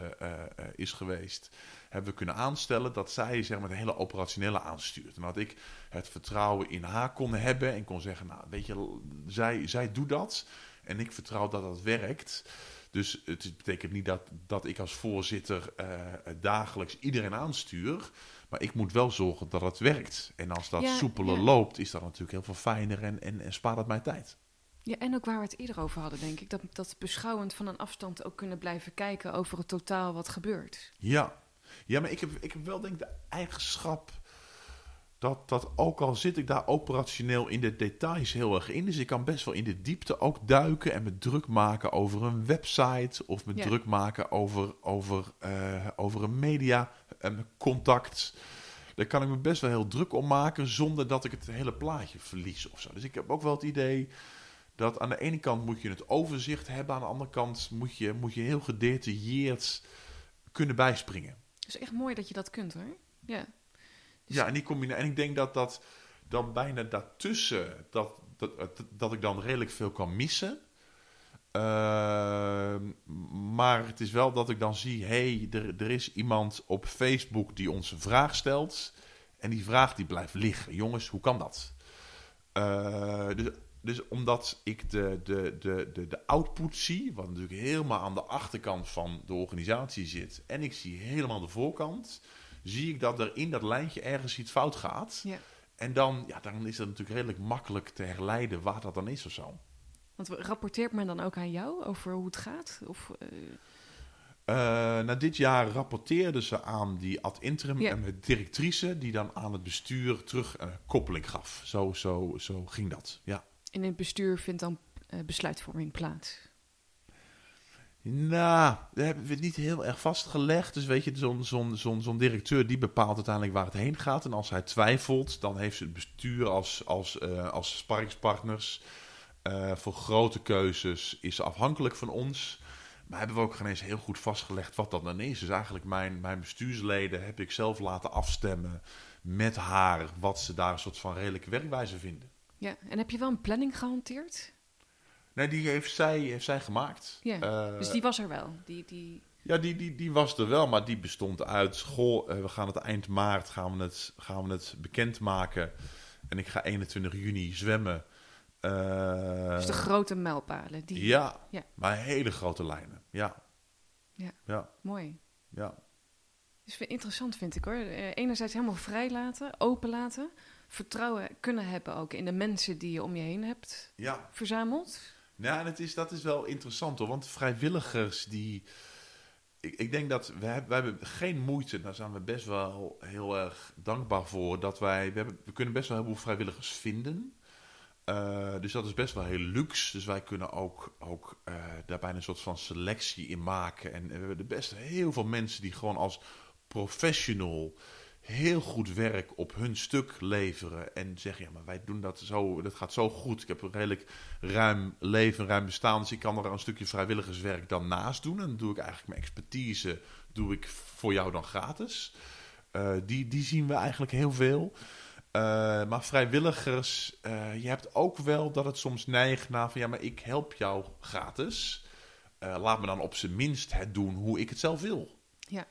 is geweest, hebben we kunnen aanstellen dat zij zeg maar, de hele operationele aanstuurt. En dat ik het vertrouwen in haar kon hebben en kon zeggen, nou weet je, zij, zij doet dat en ik vertrouw dat dat werkt. Dus het betekent niet dat, dat ik als voorzitter eh, dagelijks iedereen aanstuur. Maar ik moet wel zorgen dat het werkt. En als dat Ja, soepeler ja. loopt, is dat natuurlijk heel veel fijner en, en, en spaart het mij tijd. Ja, en ook waar we het eerder over hadden, denk ik. Dat, dat beschouwend van een afstand ook kunnen blijven kijken over het totaal wat gebeurt. Ja, ja maar ik heb, ik heb wel denk ik de eigenschap dat, dat ook al zit ik daar operationeel in de details heel erg in. Dus ik kan best wel in de diepte ook duiken en me druk maken over een website. Of me Ja. druk maken over, over, eh, over een media eh, contact. Daar kan ik me best wel heel druk om maken zonder dat ik het hele plaatje verlies of zo. Dus ik heb ook wel het idee dat aan de ene kant moet je het overzicht hebben. Aan de andere kant moet je, moet je heel gedetailleerd kunnen bijspringen. Het is echt mooi dat je dat kunt, hoor. Ja. Ja, en die. En ik denk dat dat dan bijna daartussen, dat, dat, dat, dat ik dan redelijk veel kan missen. Ehm, maar het is wel dat ik dan zie, hé, hey, er, er is iemand op Facebook die ons een vraag stelt. En die vraag die blijft liggen. Jongens, hoe kan dat? Eh, dus, dus omdat ik de, de, de, de, de output zie, wat natuurlijk helemaal aan de achterkant van de organisatie zit, en ik zie helemaal de voorkant, zie ik dat er in dat lijntje ergens iets fout gaat. Ja. En dan, ja, dan is het natuurlijk redelijk makkelijk te herleiden waar dat dan is of zo. Want rapporteert men dan ook aan jou over hoe het gaat? Of, eh, Eh, na dit jaar rapporteerden ze aan die ad interim Ja. en de directrice, die dan aan het bestuur terug een koppeling gaf. Zo, zo, zo ging dat, ja. in het bestuur vindt dan eh, besluitvorming plaats? Nou, we hebben we het niet heel erg vastgelegd. Dus weet je, zo'n directeur die bepaalt uiteindelijk waar het heen gaat. En als hij twijfelt, dan heeft het bestuur als, als, eh, als sparringspartners. Eh, voor grote keuzes is ze afhankelijk van ons. Maar hebben we ook geen eens heel goed vastgelegd wat dat dan is. Dus eigenlijk mijn, mijn bestuursleden heb ik zelf laten afstemmen met haar... wat ze daar een soort van redelijke werkwijze vinden. Ja, en heb je wel een planning gehanteerd? Nee, die heeft zij, heeft zij gemaakt. Ja, Eh, dus die was er wel. Die, die... Ja, die, die, die was er wel, maar die bestond uit... Goh, eh, we gaan het eind maart gaan we het, gaan we het bekendmaken. En ik ga 21 juni zwemmen. Eh, dus de grote mijlpalen. Die... ja, Ja. maar hele grote lijnen. Ja. Ja. Ja, Mooi. ja. Dus interessant vind ik hoor. Enerzijds helemaal vrij laten, open laten. Vertrouwen kunnen hebben ook in de mensen die je om je heen hebt ja. verzameld. En het is, dat is wel interessant hoor. Want vrijwilligers die... Ik, ik denk dat we hebben, we hebben geen moeite. Daar zijn we best wel heel erg dankbaar voor. Dat wij... We, hebben, we kunnen best wel heel veel vrijwilligers vinden. Eh, dus dat is best wel heel luxe. Dus wij kunnen ook, ook bijna een soort van selectie in maken. En we hebben er best heel veel mensen die gewoon als professional heel goed werk op hun stuk leveren en zeggen, ja, maar wij doen dat zo, dat gaat zo goed. Ik heb een redelijk ruim leven, ruim bestaan, dus ik kan er een stukje vrijwilligerswerk dan naast doen. En dan doe ik eigenlijk mijn expertise, doe ik voor jou dan gratis. Uh, die, die zien we eigenlijk heel veel. Uh, maar vrijwilligers, uh, je hebt ook wel dat het soms neigt naar van ja, maar ik help jou gratis. laat me dan op zijn minst het doen hoe ik het zelf wil. Ja.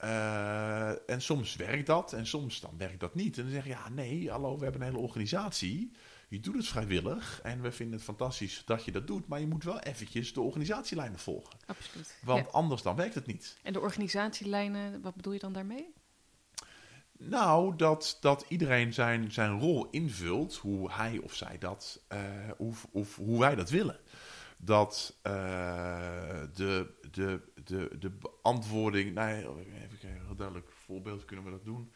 Uh, en soms werkt dat en soms dan werkt dat niet. En dan zeg je, ja nee, hallo, we hebben een hele organisatie. Je doet het vrijwillig en we vinden het fantastisch dat je dat doet. Maar je moet wel eventjes de organisatielijnen volgen. Absoluut. Want anders dan werkt het niet. En de organisatielijnen, wat bedoel je dan daarmee? Nou, dat, dat iedereen zijn, zijn rol invult, hoe hij of zij dat, uh, of, of hoe wij dat willen dat uh, de, de, de, de beantwoording. Nee, even kijken, heel duidelijk voorbeeld kunnen we dat doen.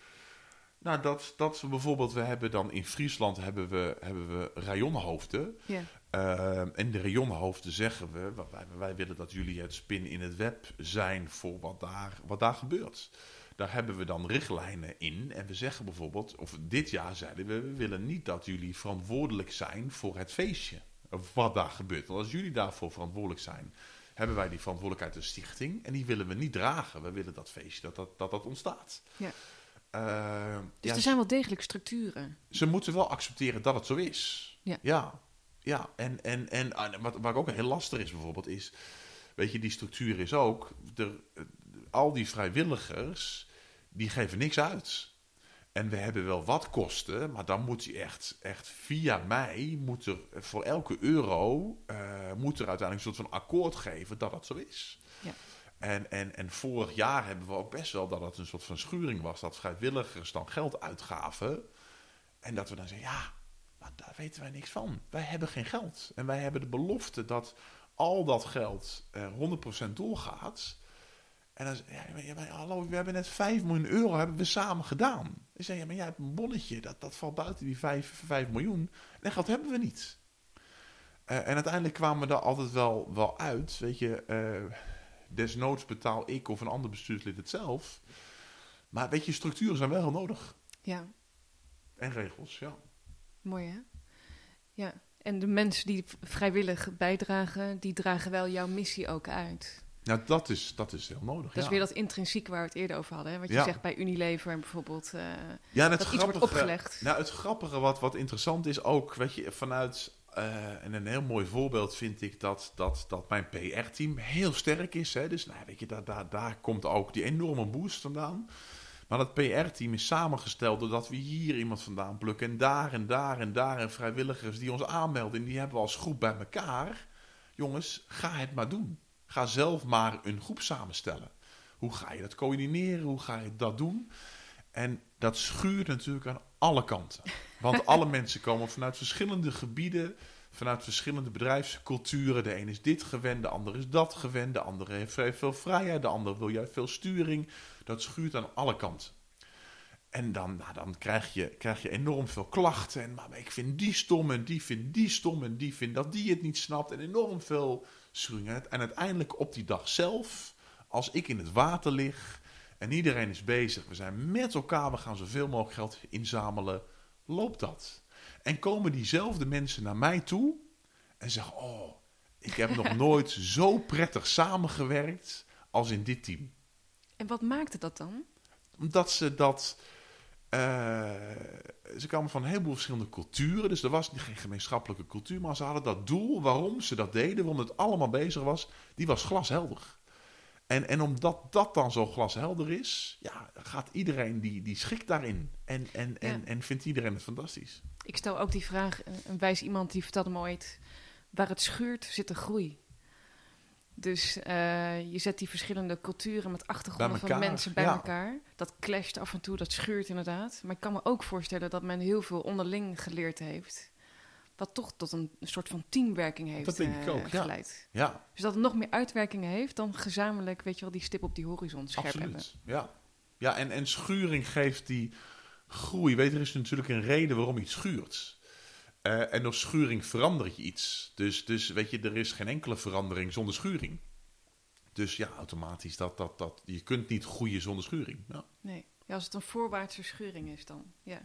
Nou, dat, dat we bijvoorbeeld, we hebben dan in Friesland hebben we, hebben we rayonhoofden. Ja. Uh, en de rayonhoofden zeggen we, wij, wij willen dat jullie het spin in het web zijn voor wat daar, wat daar gebeurt. Daar hebben we dan richtlijnen in. En we zeggen bijvoorbeeld, of dit jaar zeiden we, we willen niet dat jullie verantwoordelijk zijn voor het feestje wat daar gebeurt. Want als jullie daarvoor verantwoordelijk zijn, hebben wij die verantwoordelijkheid een stichting. En die willen we niet dragen. We willen dat feestje, dat dat, dat, dat ontstaat. Ja. Uh, dus er zijn wel degelijk structuren. Ze moeten wel accepteren dat het zo is. Ja. Ja, ja. En, en, en wat, wat ook heel lastig is bijvoorbeeld is... Weet je, die structuur is ook... De, al die vrijwilligers, die geven niks uit. En we hebben wel wat kosten, maar dan moet je echt, echt via mij, moet er voor elke euro, uh, moet er uiteindelijk een soort van akkoord geven dat dat zo is. Ja. En, en, en vorig jaar hebben we ook best wel dat het een soort van schuring was, dat vrijwilligers dan geld uitgaven. En dat we dan zeggen, ja, maar daar weten wij niks van. Wij hebben geen geld. En wij hebben de belofte dat al dat geld uh, 100% doorgaat. En dan ja, ja, hallo, we hebben net 5 miljoen euro hebben we samen gedaan. Dan zeg je, maar jij hebt een bonnetje, dat, dat valt buiten die 5, 5 miljoen. En geld hebben we niet. Uh, en uiteindelijk kwamen we daar altijd wel, wel uit. Weet je, uh, desnoods betaal ik of een ander bestuurslid het zelf. Maar weet je, structuren zijn wel heel nodig. Ja. En regels, ja. Mooi hè? Ja. En de mensen die vrijwillig bijdragen, die dragen wel jouw missie ook uit. Nou, dat is, dat is heel nodig. Dat is weer dat intrinsiek waar we het eerder over hadden. Hè? Wat je Ja. zegt bij Unilever en bijvoorbeeld. eh, Ja, en het dat iets wordt grappige, opgelegd. Nou, het grappige wat, wat interessant is ook, weet je, vanuit... eh, en een heel mooi voorbeeld vind ik dat, dat, dat mijn PR-team heel sterk is. Hè? Dus nou, weet je, daar, daar, daar komt ook die enorme boost vandaan. Maar dat PR-team is samengesteld doordat we hier iemand vandaan plukken. En daar en daar en daar. En vrijwilligers die ons aanmelden. En die hebben we als groep bij elkaar. Jongens, ga het maar doen. Ga zelf maar een groep samenstellen. Hoe ga je dat coördineren? Hoe ga je dat doen? En dat schuurt natuurlijk aan alle kanten. Want alle mensen komen vanuit verschillende gebieden, vanuit verschillende bedrijfsculturen. De een is dit gewend, de ander is dat gewend, de andere heeft veel vrijheid, de ander wil juist veel sturing. Dat schuurt aan alle kanten. En dan, nou, dan krijg, je, krijg je enorm veel klachten. En maar ik vind die stom en die vindt die stom en die vindt dat die het niet snapt. En enorm veel En uiteindelijk op die dag zelf, als ik in het water lig en iedereen is bezig, we zijn met elkaar, we gaan zoveel mogelijk geld inzamelen, loopt dat. En komen diezelfde mensen naar mij toe en zeggen: Oh, ik heb nog nooit zo prettig samengewerkt als in dit team. En wat maakte dat dan? Omdat ze dat. Eh, ze kwamen van een heleboel verschillende culturen, dus er was geen gemeenschappelijke cultuur, maar ze hadden dat doel waarom ze dat deden, waarom het allemaal bezig was, die was glashelder. En, en omdat dat dan zo glashelder is, ja, gaat iedereen die, die schikt daarin. En, en, en, Ja. en vindt iedereen het fantastisch. Ik stel ook die vraag, een- een wijs iemand die vertelde me ooit, waar het schuurt zit er groei. Dus eh, je zet die verschillende culturen met achtergronden van mensen bij ja. elkaar. Dat clasht af en toe, dat schuurt inderdaad. Maar ik kan me ook voorstellen dat men heel veel onderling geleerd heeft. Wat toch tot een soort van teamwerking heeft Dat denk ik eh, ook, ja. geleid. Ja, Dus dat het nog meer uitwerkingen heeft dan gezamenlijk, weet je wel, die stip op die horizon scherp hebben. absoluut. Ja, ja en, en schuring geeft die groei. Weet, er is natuurlijk een reden waarom iets schuurt. Eh, en door schuring verander je iets. Dus, dus weet je, er is geen enkele verandering zonder schuring. Dus ja, automatisch dat, dat, dat. Je kunt niet groeien zonder schuring. Ja. Nee. Ja, als het een voorwaartse schuring is dan, ja.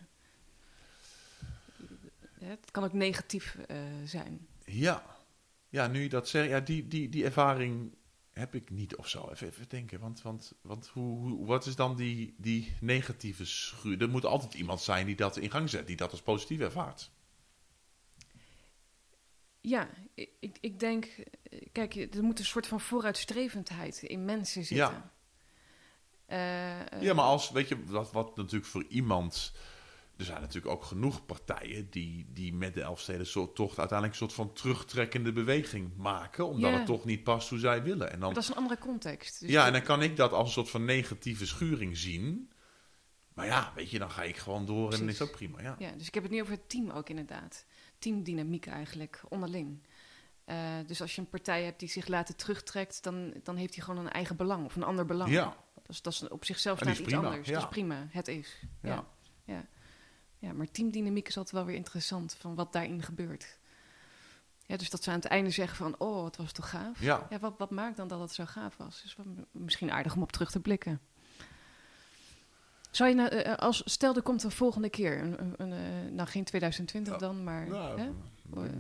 Ja, Het kan ook negatief eh, zijn. Ja. Ja, nu je dat zegt, ja, die, die, die ervaring heb ik niet of zo. Even, even denken, want, want, want hoe, hoe, wat is dan die, die negatieve schuur? Er moet altijd iemand zijn die dat in gang zet, die dat als positief ervaart. Ja, ik, ik- denk, kijk, er moet een soort van vooruitstrevendheid in mensen zitten. Ja. Eh, eh, Ja, maar als, weet je, wat, wat natuurlijk voor iemand... Er zijn natuurlijk ook genoeg partijen die, die met de Elfstedentocht uiteindelijk een soort van terugtrekkende beweging maken. Omdat Ja. het toch niet past hoe zij willen. En dan, maar dat is een andere context. Dus ja, en dan kan ik dat als een soort van negatieve schuring zien. Maar ja, weet je, dan ga ik gewoon door en is ook prima. Ja. Ja, dus ik heb het nu over het team ook inderdaad. Teamdynamiek eigenlijk, onderling. Eh, dus als je een partij hebt die zich later terugtrekt, dan, dan heeft hij gewoon een eigen belang of een ander belang. Ja. Dat is, dat is op zichzelf staat iets prima, anders. ja. Dat is prima, het is. Ja. Ja. Ja. ja, maar teamdynamiek is altijd wel weer interessant van wat daarin gebeurt. Ja, dus dat ze aan het einde zeggen van, oh, het was toch gaaf. Ja. Ja, wat, wat maakt dan dat het zo gaaf was? M- misschien aardig om op terug te blikken. Zou je nou, eh, als, stel er komt een volgende keer, een, een, een, eh, nou geen 2020 dan, maar... Nou, hè?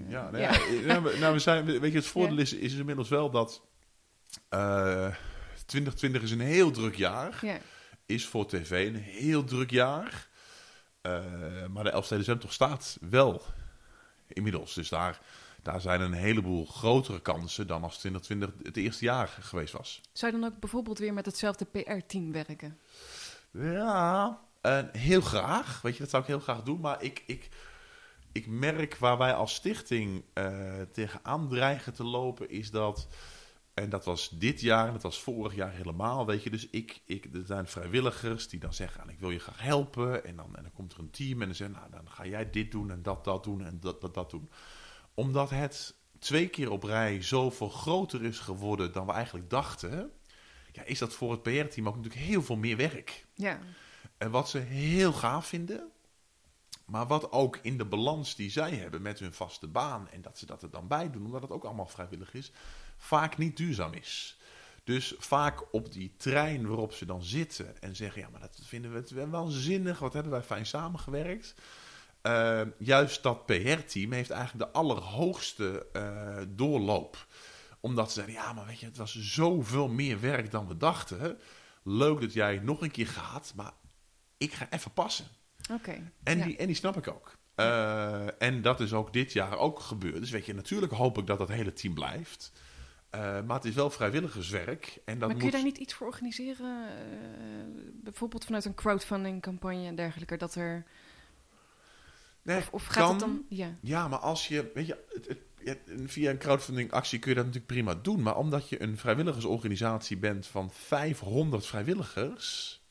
ja, nou, Ja. ja. nou, we- zijn, weet je, het voordeel is, is inmiddels wel dat eh 2020 is een heel druk jaar. Ja, Is voor tv een heel druk jaar. Eh, maar de Elfsteden Zwemtocht staat wel inmiddels. Dus daar, daar zijn een heleboel grotere kansen dan als 2020 het eerste jaar geweest was. zou je dan ook bijvoorbeeld weer met hetzelfde PR-team werken? Ja, heel graag. Weet je, dat zou ik heel graag doen. Maar ik, ik, ik merk waar wij als stichting eh tegenaan dreigen te lopen, is dat. En dat was dit jaar en dat was vorig jaar helemaal. Weet je, dus ik, ik, er zijn vrijwilligers die dan zeggen: "Ah, Ik wil je graag helpen. En dan, en dan komt er een team en dan zeggen: Nou, dan ga jij dit doen en dat, dat doen en dat, dat, dat doen. Omdat het twee keer op rij zoveel groter is geworden dan we eigenlijk dachten. Ja, is dat voor het PR-team ook natuurlijk heel veel meer werk. Ja, En wat ze heel gaaf vinden, maar wat ook in de balans die zij hebben met hun vaste baan en dat ze dat er dan bij doen, omdat het ook allemaal vrijwillig is, vaak niet duurzaam is. Dus vaak op die trein waarop ze dan zitten en zeggen: Ja, maar dat vinden we het wel zinnig, wat hebben wij fijn samengewerkt. Eh, juist dat PR-team heeft eigenlijk de allerhoogste eh, doorloop. Omdat ze zeiden: Ja, maar weet je, het was zoveel meer werk dan we dachten. Leuk dat jij nog een keer gaat, maar ik ga even passen. oké. En, Ja. die, en die snap ik ook. Eh, en dat is ook dit jaar ook gebeurd. Dus weet je, natuurlijk hoop ik dat dat hele team blijft. Eh, maar het is wel vrijwilligerswerk. En dat maar kun je moet... daar niet iets voor organiseren? eh, bijvoorbeeld vanuit een crowdfunding campagne en dergelijke, dat er... Nee, of, of gaat kan. het dan... Ja, Ja, maar als je, weet je, het, het- ja, via een crowdfunding actie kun je dat natuurlijk prima doen. Maar omdat je een vrijwilligersorganisatie bent van 500 vrijwilligers,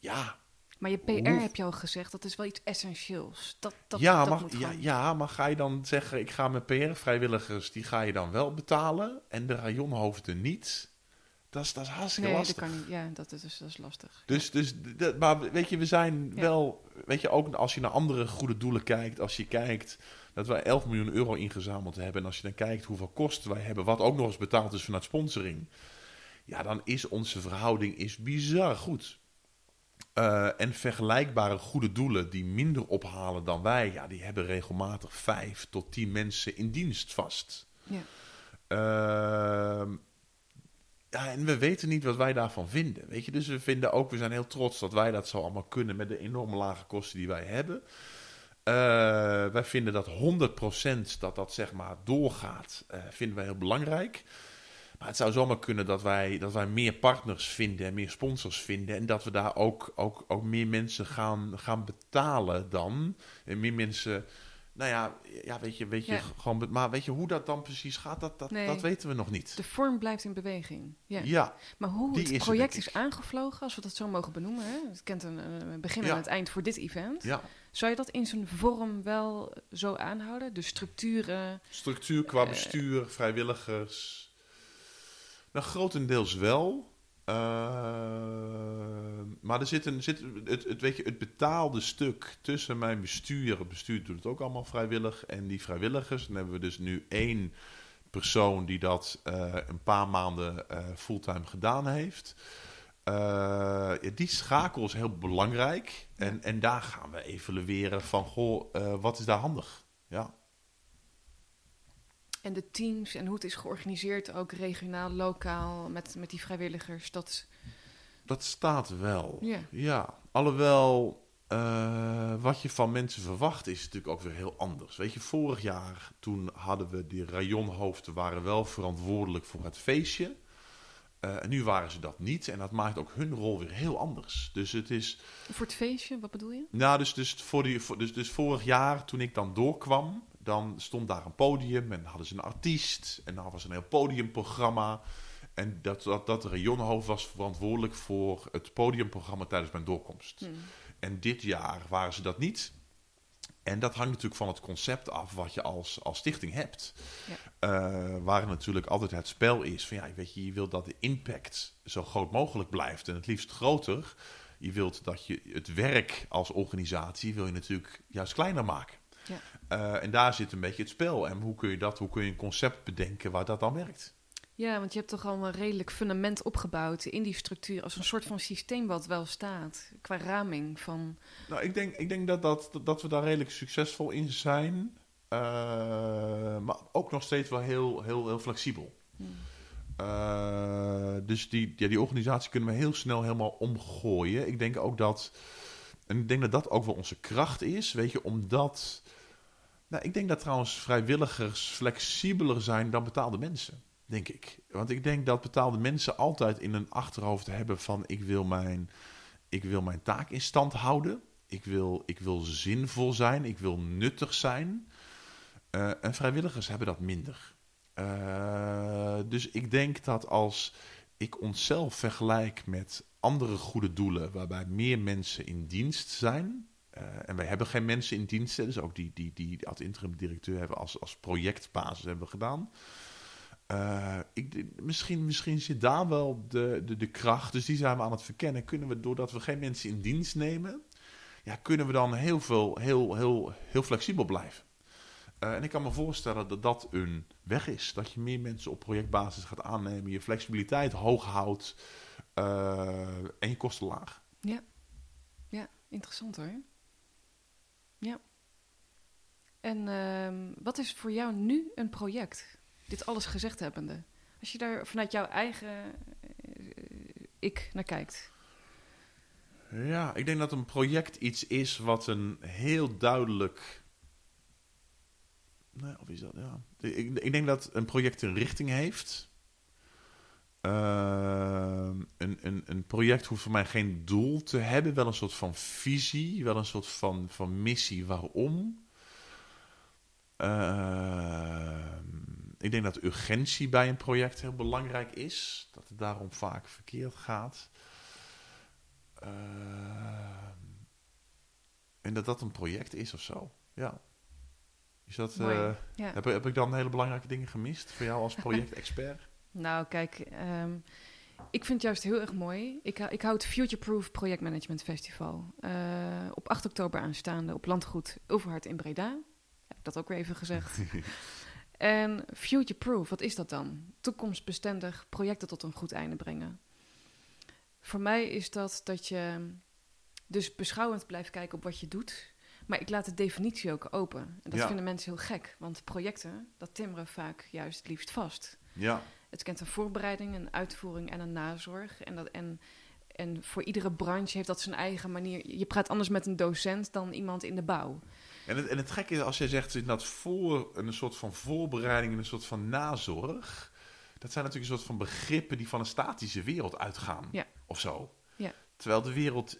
ja, maar je PR heb je al gezegd, dat is wel iets essentieels. Dat, dat, ja, dat maar, moet ja, ja, maar ga je dan zeggen, ik ga mijn PR-vrijwilligers, die ga je dan wel betalen en de rajonhoofden niet? Dat is, dat is hartstikke Nee, lastig. dat kan niet. Ja, dat is, dat is lastig. Dus, dus maar weet je, we zijn Ja. wel, weet je, ook als je naar andere goede doelen kijkt, als je kijkt dat wij 11 miljoen euro ingezameld hebben en als je dan kijkt hoeveel kosten wij hebben, wat ook nog eens betaald is vanuit sponsoring, ja, dan is onze verhouding is bizar goed. Eh, en vergelijkbare goede doelen die minder ophalen dan wij, ja, die hebben regelmatig vijf tot tien mensen in dienst vast. Ja. Ehm, ja, en we weten niet wat wij daarvan vinden. Weet je, dus we vinden ook, we zijn heel trots dat wij dat zo allemaal kunnen met de enorme lage kosten die wij hebben. Eh, wij vinden dat 100% dat dat zeg maar doorgaat, eh, vinden wij heel belangrijk. Maar het zou zomaar kunnen dat wij, dat wij meer partners vinden en meer sponsors vinden. En dat we daar ook, ook, ook meer mensen gaan, gaan betalen dan. En meer mensen, nou ja, ja weet je, weet je Ja. gewoon. Maar weet je hoe dat dan precies gaat, dat, dat, Nee. dat weten we nog niet. De vorm blijft in beweging. Ja. Ja, Maar hoe het is project is aangevlogen, als we dat zo mogen benoemen, hè? het kent een, een begin en Ja. het eind voor dit event. ja. Zou je dat in zijn vorm wel zo aanhouden? De structuren, Structuur qua Eh. bestuur, vrijwilligers. Nou, grotendeels wel. Eh, maar er zit een, zit het, het, weet je, het betaalde stuk tussen mijn bestuur. Het bestuur doet het ook allemaal vrijwillig. En die vrijwilligers. Dan hebben we dus nu één persoon die dat eh, een paar maanden fulltime gedaan heeft. Eh, ja, die schakel is heel belangrijk. En, en daar gaan we evalueren van, goh, eh, wat is daar handig? Ja. En de teams en hoe het is georganiseerd, ook regionaal, lokaal, met, met die vrijwilligers. Dat, Dat staat wel. ja. Ja, alhoewel eh, wat je van mensen verwacht is natuurlijk ook weer heel anders. Weet je, vorig jaar toen hadden we die rayonhoofden waren wel verantwoordelijk voor het feestje. Eh, en nu waren ze dat niet en dat maakt ook hun rol weer heel anders. Dus het is, Voor het feestje, wat bedoel je? nou dus, dus, voor die, voor, dus, dus vorig jaar toen ik dan doorkwam, dan stond daar een podium en hadden ze een artiest en dan was een heel podiumprogramma. En dat, dat, dat rayonhoofd was verantwoordelijk voor het podiumprogramma tijdens mijn doorkomst. Hmm. En dit jaar waren ze dat niet. En dat hangt natuurlijk van het concept af wat je als, als stichting hebt. Ja. Eh, waar natuurlijk altijd het spel is van ja, weet je, je wilt dat de impact zo groot mogelijk blijft en het liefst groter. Je wilt dat je het werk als organisatie wil je natuurlijk juist kleiner maken. Ja. Eh, en daar zit een beetje het spel. En hoe kun je dat, hoe kun je een concept bedenken waar dat dan werkt? Ja, want je hebt toch al een redelijk fundament opgebouwd in die structuur als een soort van systeem wat wel staat qua raming van. Nou, ik denk, ik denk dat, dat, dat we daar redelijk succesvol in zijn. Eh, maar ook nog steeds wel heel, heel, heel flexibel. Hmm. Eh, dus die, ja, die organisatie kunnen we heel snel helemaal omgooien. Ik denk ook dat. En ik denk dat dat ook wel onze kracht is. Weet je, omdat. Nou, ik denk dat trouwens vrijwilligers flexibeler zijn dan betaalde mensen. Denk ik. Want ik denk dat betaalde mensen altijd in hun achterhoofd hebben van ik wil mijn, ik wil mijn taak in stand houden. Ik wil, ik wil zinvol zijn. Ik wil nuttig zijn. Eh, en vrijwilligers hebben dat minder. Eh, dus ik denk dat als ik onszelf vergelijk met andere goede doelen, waarbij meer mensen in dienst zijn. eh, en wij hebben geen mensen in dienst, dus ook die, die, die ad interim directeur hebben als, als projectbasis hebben we gedaan. Eh, ik, misschien, misschien zit daar wel de, de, de kracht, dus die zijn we aan het verkennen. Kunnen we, doordat we geen mensen in dienst nemen, ja, kunnen we dan heel, veel, heel, heel, heel flexibel blijven. Eh, en ik kan me voorstellen dat dat een weg is. Dat je meer mensen op projectbasis gaat aannemen, je flexibiliteit hoog houdt eh, en je kosten laag. Ja, ja interessant hoor. Ja. En ehm, wat is voor jou nu een project? Dit alles gezegd hebbende. Als je daar vanuit jouw eigen eh, ik naar kijkt. Ja, ik denk dat een project iets is wat een heel duidelijk. Nee, of is dat? Ja. Ik, ik denk dat een project een richting heeft. Ehm, een, een, een project hoeft voor mij geen doel te hebben, wel een soort van visie, wel een soort van, van missie waarom. Ehm, ik denk dat urgentie bij een project heel belangrijk is, dat het daarom vaak verkeerd gaat. Ehm, en dat dat een project is of zo. Ja. Is dat, eh, Ja. heb, heb ik dan hele belangrijke dingen gemist voor jou als projectexpert? Nou, kijk, ehm, ik vind het juist heel erg mooi. Ik, hou- ik hou het Future Proof Projectmanagement Festival. eh, op 8 oktober aanstaande op Landgoed Overhart in Breda. Heb ik dat ook weer even gezegd. en Future Proof, wat is dat dan? Toekomstbestendig projecten tot een goed einde brengen. Voor mij is dat dat je dus beschouwend blijft kijken op wat je doet. Maar ik laat de definitie ook open. En dat Ja. vinden mensen heel gek. Want projecten, dat timmeren vaak juist het liefst vast. ja, Het kent een voorbereiding, een uitvoering en een nazorg. En, dat, en, en voor iedere branche heeft dat zijn eigen manier. Je praat anders met een docent dan iemand in de bouw. En het, en het gekke is als je zegt dat voor een soort van voorbereiding en een soort van nazorg. Dat zijn natuurlijk een soort van begrippen die van een statische wereld uitgaan. Ja. Of zo. Ja. Terwijl de wereld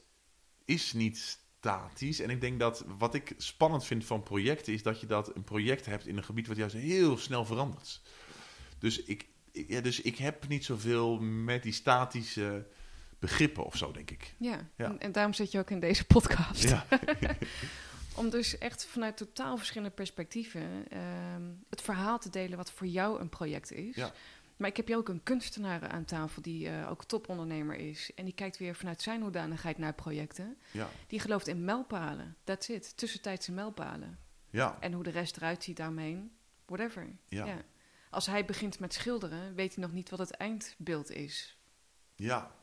is niet statisch. En ik denk dat wat ik spannend vind van projecten is dat je dat een project hebt in een gebied wat juist heel snel verandert. Dus ik, ja, dus ik heb niet zoveel met die statische begrippen of zo, denk ik. Ja, Ja. En, en daarom zit je ook in deze podcast. Ja. Om dus echt vanuit totaal verschillende perspectieven ehm, het verhaal te delen wat voor jou een project is. Ja. Maar ik heb hier ook een kunstenaar aan tafel die eh, ook topondernemer is. En die kijkt weer vanuit zijn hoedanigheid naar projecten. ja. Die gelooft in mijlpalen. That's it. Tussentijdse mijlpalen. Ja. En hoe de rest eruit ziet daaromheen, whatever. Ja. Ja. Als hij begint met schilderen, weet hij nog niet wat het eindbeeld is. Ja.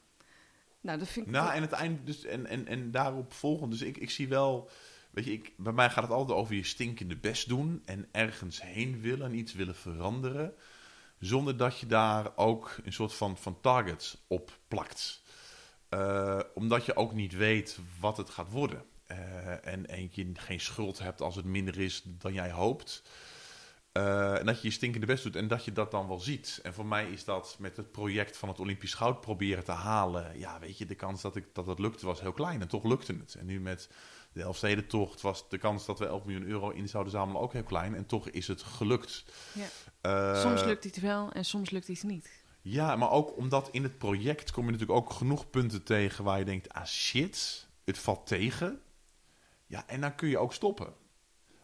Nou, dat vind ik... Nou, en het eind, dus, en, en, en daarop volgend. Dus ik, ik zie wel, weet je, ik, bij mij gaat het altijd over je stinkende best doen en ergens heen willen en iets willen veranderen, zonder dat je daar ook een soort van, van targets op plakt. Eh, omdat je ook niet weet wat het gaat worden. Eh, en eentje geen schuld hebt als het minder is dan jij hoopt. Eh, en dat je je stinkende best doet en dat je dat dan wel ziet. En voor mij is dat met het project van het Olympisch goud proberen te halen. Ja, weet je, de kans dat, ik, dat het lukte was heel klein. En toch lukte het. En nu met de Elfstedentocht was de kans dat we 11 miljoen euro in zouden zamelen ook heel klein. En toch is het gelukt. Ja. Eh, soms lukt iets wel en soms lukt iets niet. Ja, maar ook omdat in het project kom je natuurlijk ook genoeg punten tegen waar je denkt: ah shit, het valt tegen. Ja, en dan kun je ook stoppen.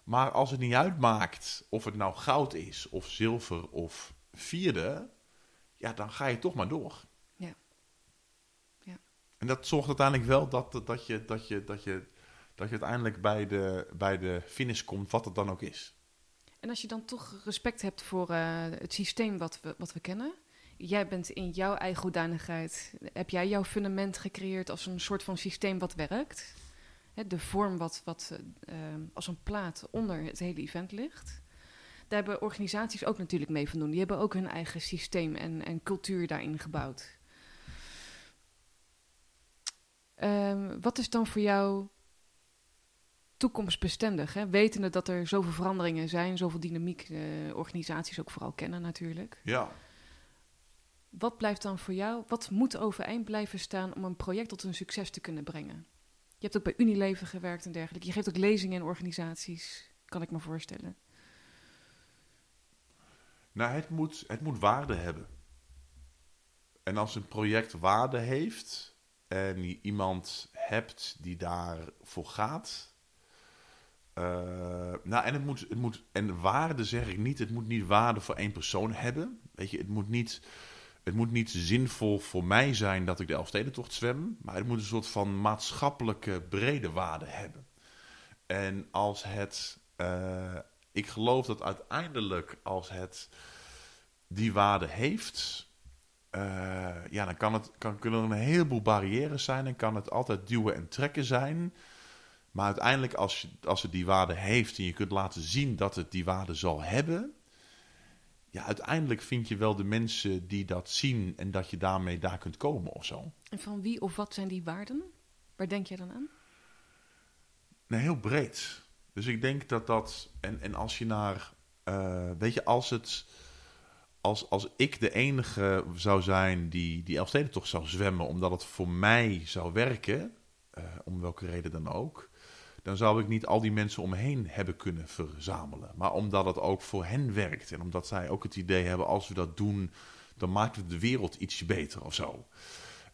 Maar als het niet uitmaakt of het nou goud is, of zilver, of vierde, ja, dan ga je toch maar door. Ja. Ja. En dat zorgt uiteindelijk wel dat, dat, je, dat, je, dat, je, dat je uiteindelijk bij de, bij de finish komt, wat het dan ook is. En als je dan toch respect hebt voor uh, het systeem wat we, wat we kennen. Jij bent in jouw eigen hoedanigheid, heb jij jouw fundament gecreëerd als een soort van systeem wat werkt? Hè, de vorm wat, wat uh, als een plaat onder het hele event ligt. Daar hebben organisaties ook natuurlijk mee van doen. Die hebben ook hun eigen systeem en, en cultuur daarin gebouwd. Um, wat is dan voor jou toekomstbestendig? Hè? Wetende dat er zoveel veranderingen zijn, zoveel dynamiek, uh, organisaties ook vooral kennen natuurlijk. Ja. Wat blijft dan voor jou, wat moet overeind blijven staan om een project tot een succes te kunnen brengen? Je hebt ook bij Unilever gewerkt en dergelijke. Je geeft ook lezingen in organisaties, kan ik me voorstellen. Nou, het moet, het moet waarde hebben. En als een project waarde heeft en je iemand hebt die daarvoor gaat. Uh, nou, en het moet, het moet, en waarde zeg ik niet, het moet niet waarde voor één persoon hebben. Weet je, het moet niet het moet niet zinvol voor mij zijn dat ik de Elfstedentocht zwem, maar het moet een soort van maatschappelijke brede waarde hebben. En als het, uh, ik geloof dat uiteindelijk als het die waarde heeft, uh, ja, dan kan het, kan, kunnen er een heleboel barrières zijn en kan het altijd duwen en trekken zijn. Maar uiteindelijk als, je, als het die waarde heeft en je kunt laten zien dat het die waarde zal hebben, ja, uiteindelijk vind je wel de mensen die dat zien en dat je daarmee daar kunt komen of zo. En van wie of wat zijn die waarden? Waar denk je dan aan? Nee, heel breed. Dus ik denk dat dat, en, en als je naar, uh, weet je, als het, als, als ik de enige zou zijn die die toch zou zwemmen, omdat het voor mij zou werken, uh, om welke reden dan ook, dan zou ik niet al die mensen om me heen hebben kunnen verzamelen. Maar omdat het ook voor hen werkt en omdat zij ook het idee hebben, als we dat doen, dan maken we de wereld ietsje beter of zo.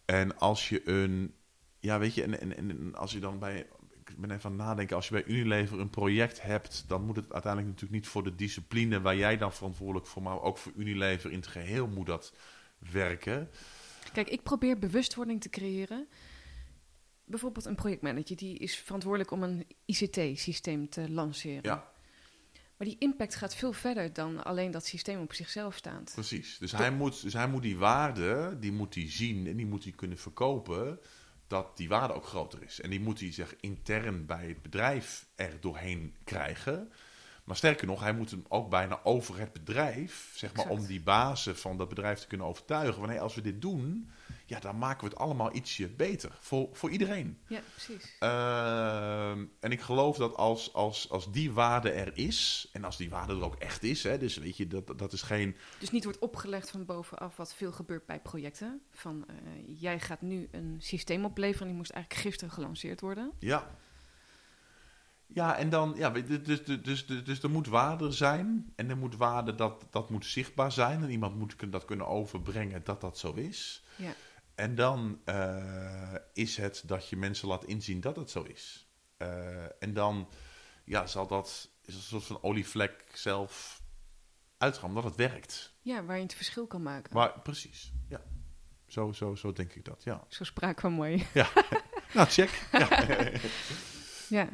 En als je een, ja weet je, en, en, en als je dan bij, ik ben even aan het nadenken, als je bij Unilever een project hebt, dan moet het uiteindelijk natuurlijk niet voor de discipline waar jij dan verantwoordelijk voor, maar ook voor Unilever in het geheel moet dat werken. Kijk, ik probeer bewustwording te creëren bijvoorbeeld een projectmanager die is verantwoordelijk om een ICT-systeem te lanceren. Ja. Maar die impact gaat veel verder dan alleen dat systeem op zichzelf staand. Precies. Dus hij, moet, dus hij moet die waarde, die moet hij zien en die moet hij kunnen verkopen, dat die waarde ook groter is. En die moet hij zich intern bij het bedrijf er doorheen krijgen. Maar sterker nog, hij moet hem ook bijna over het bedrijf, zeg maar, om die bazen van dat bedrijf te kunnen overtuigen. Hé, als we dit doen, ja, dan maken we het allemaal ietsje beter. Voor, voor iedereen. Ja, precies. Uh, en ik geloof dat als, als, als die waarde er is, en als die waarde er ook echt is, hè, dus weet je, dat, dat is geen. Dus niet wordt opgelegd van bovenaf, wat veel gebeurt bij projecten. Van uh, jij gaat nu een systeem opleveren, die moest eigenlijk gisteren gelanceerd worden. Ja. Ja, en dan, ja, dus, dus, dus, dus, dus er moet waarde zijn. En er moet waarde, dat, dat moet zichtbaar zijn. En iemand moet dat kunnen overbrengen dat dat zo is. Ja. En dan uh, is het dat je mensen laat inzien dat het zo is. Uh, en dan ja, zal dat is een soort van olievlek zelf uitgaan, omdat het werkt. Ja, waar je het verschil kan maken. Maar, precies, ja. Zo, zo, zo denk ik dat, ja. Zo spraken we mooi. Ja, nou check. ja. ja.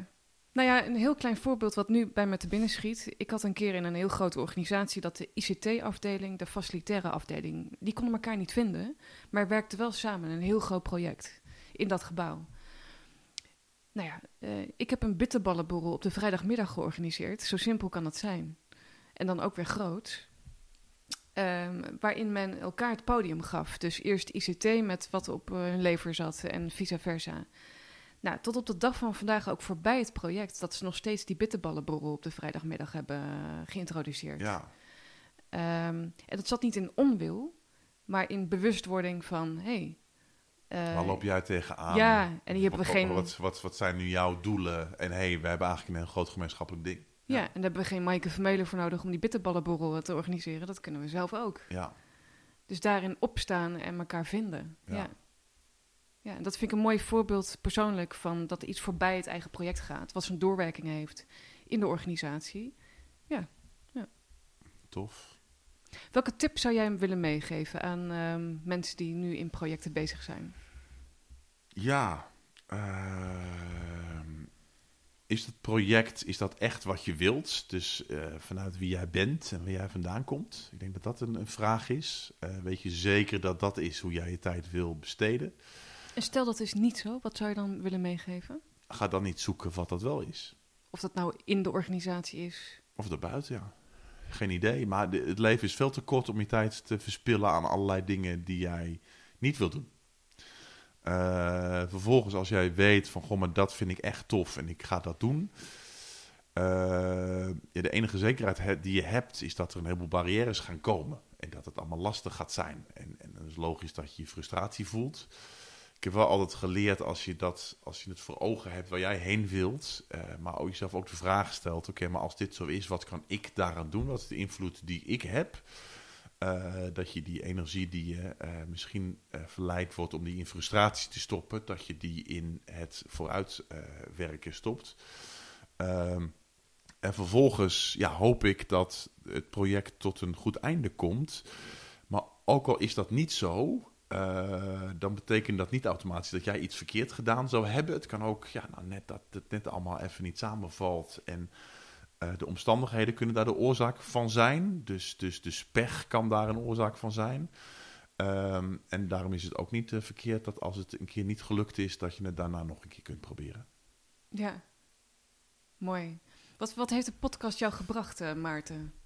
Nou ja, een heel klein voorbeeld wat nu bij me te binnen schiet. Ik had een keer in een heel grote organisatie dat de ICT-afdeling, de facilitaire afdeling, die konden elkaar niet vinden, maar werkten wel samen een heel groot project. in dat gebouw. Nou ja, eh, ik heb een bitterballenborrel op de vrijdagmiddag georganiseerd. Zo simpel kan het zijn. En dan ook weer groot. Ehm, waarin men elkaar het podium gaf. Dus eerst ICT met wat op hun lever zat en vice versa. Nou, tot op de dag van vandaag ook voorbij het project... dat ze nog steeds die bitterballenborrel op de vrijdagmiddag hebben eh, geïntroduceerd. Ja, Ehm, en dat zat niet in onwil, maar in bewustwording van... Hey, eh, waar loop jij tegenaan? ja, en hier hebben we geen... Wat, wat, wat zijn nu jouw doelen? En hé, hey, we hebben eigenlijk een heel groot gemeenschappelijk ding. Ja, en daar hebben we geen Maaike Vermeulen voor nodig om die bitterballenborrel te organiseren. Dat kunnen we zelf ook. Ja, Dus daarin opstaan en elkaar vinden. Ja. Ja. Ja. en dat vind ik een mooi voorbeeld persoonlijk van dat iets voorbij het eigen project gaat. Wat zijn doorwerking heeft in de organisatie. tof. Welke tip zou jij willen meegeven aan ehm, mensen die nu in projecten bezig zijn? Ja, ehm, is het project, is dat echt wat je wilt? Dus eh, vanuit wie jij bent en waar jij vandaan komt? Ik denk dat dat een, een vraag is. Eh, weet je zeker dat dat is hoe jij je tijd wil besteden? En stel dat is niet zo, wat zou je dan willen meegeven? Ga dan niet zoeken wat dat wel is. Of dat nou in de organisatie is. Of daarbuiten, ja. Geen idee. Maar de- het leven is veel te kort om je tijd te verspillen aan allerlei dingen die jij niet wilt doen. Eh, vervolgens, als jij weet van, goh, maar dat vind ik echt tof en ik ga dat doen. eh, ja, de enige zekerheid he- die je hebt, is dat er een heleboel barrières gaan komen. En dat het allemaal lastig gaat zijn. En, en dan is logisch dat je frustratie voelt. Ik heb wel altijd geleerd als je, dat, als je het voor ogen hebt waar jij heen wilt, eh, maar ook jezelf ook de vraag stelt: oké, maar als dit zo is, wat kan ik daaraan doen? Wat is de invloed die ik heb? Eh, dat je die energie die je eh, misschien verleid wordt om die in frustratie te stoppen, dat je die in het vooruitwerken stopt. Ehm, en vervolgens ja, hoop ik dat het project tot een goed einde komt. Maar ook al is dat niet zo, eh, dan betekent dat niet automatisch dat jij iets verkeerd gedaan zou hebben. Het kan ook ja, nou, net dat het net allemaal even niet samenvalt. En eh, de omstandigheden kunnen daar de oorzaak van zijn. Dus, dus de pech kan daar een oorzaak van zijn. Ehm, en daarom is het ook niet eh, verkeerd dat als het een keer niet gelukt is, dat je het daarna nog een keer kunt proberen. Ja, mooi. Wat, wat heeft de podcast jou gebracht, Maarten?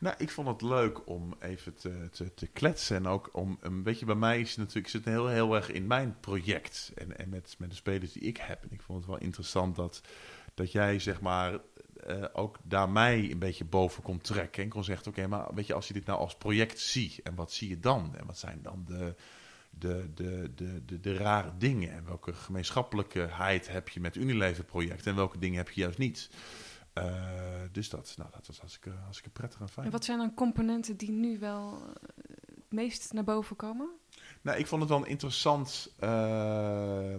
Nou, ik vond het leuk om even te, te, kletsen. En ook om, een beetje bij mij is het natuurlijk, ik zit heel, heel erg in mijn project. En, en met, met de spelers die ik heb. En ik vond het wel interessant dat, dat jij, zeg maar, eh, ook daar mij een beetje boven kon trekken. En kon zeggen, oké, maar weet je, als je dit nou als project ziet, en wat zie je dan? En wat zijn dan de, de, de, de, de, de rare dingen? En welke gemeenschappelijkheid heb je met Unilever project? En welke dingen heb je juist niet? Eh, dus dat, nou, dat was hartstikke, hartstikke prettig en fijn. En wat zijn dan componenten die nu wel eh, het meest naar boven komen? Nou, ik vond het wel interessant eh,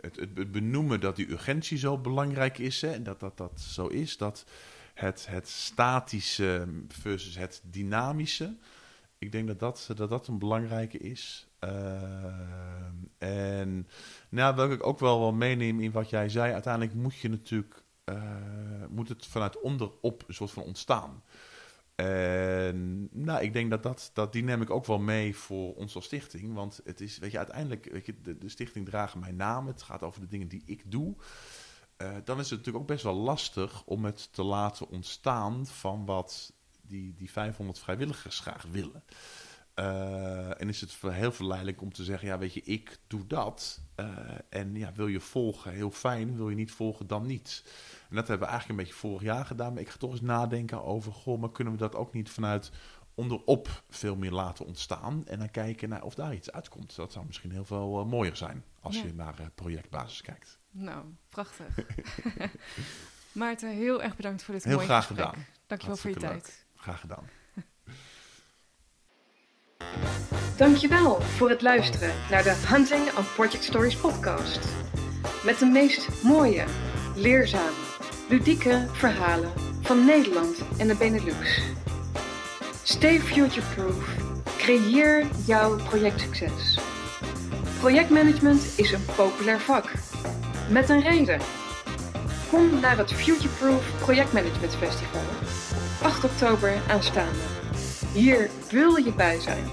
het, het, benoemen dat die urgentie zo belangrijk is. Hè, en dat, dat dat zo is. Dat het, het statische versus het dynamische. Ik denk dat dat, dat, dat een belangrijke is. Eh, en nou, welke ik ook wel, wel meeneem in wat jij zei. Uiteindelijk moet je natuurlijk eh, moet het vanuit onderop een soort van ontstaan. En nou, ik denk dat, dat, dat die neem ik ook wel mee voor ons als stichting. Want het is, weet je, uiteindelijk, weet je, de, de stichting draagt mijn naam. Het gaat over de dingen die ik doe. Eh, dan is het natuurlijk ook best wel lastig om het te laten ontstaan van wat die, die 500 vrijwilligers graag willen. Eh, en is het heel verleidelijk om te zeggen, ja weet je, ik doe dat. Eh, en ja, wil je volgen, heel fijn. Wil je niet volgen, dan niet. En dat hebben we eigenlijk een beetje vorig jaar gedaan. Maar ik ga toch eens nadenken over, goh, maar kunnen we dat ook niet vanuit onderop veel meer laten ontstaan. En dan kijken naar of daar iets uitkomt. Dat zou misschien heel veel uh, mooier zijn als Ja. je naar uh, projectbasis kijkt. Nou, prachtig. Maarten, heel erg bedankt voor dit Heel mooie graag gesprek. gedaan. Dankjewel voor je tijd. Graag gedaan. Dankjewel voor het luisteren naar de Hunting on Project Stories podcast. Met de meest mooie, leerzame, ludieke verhalen van Nederland en de Benelux. Stay future-proof. Creëer jouw projectsucces. Projectmanagement is een populair vak. Met een reden. Kom naar het Futureproof Projectmanagement Festival. 8 oktober aanstaande. Hier wil je bij zijn.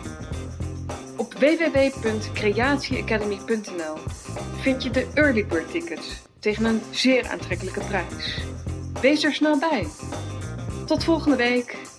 Op www.creatieacademy.nl vind je de Early Bird tickets tegen een zeer aantrekkelijke prijs. Wees er snel bij. Tot volgende week.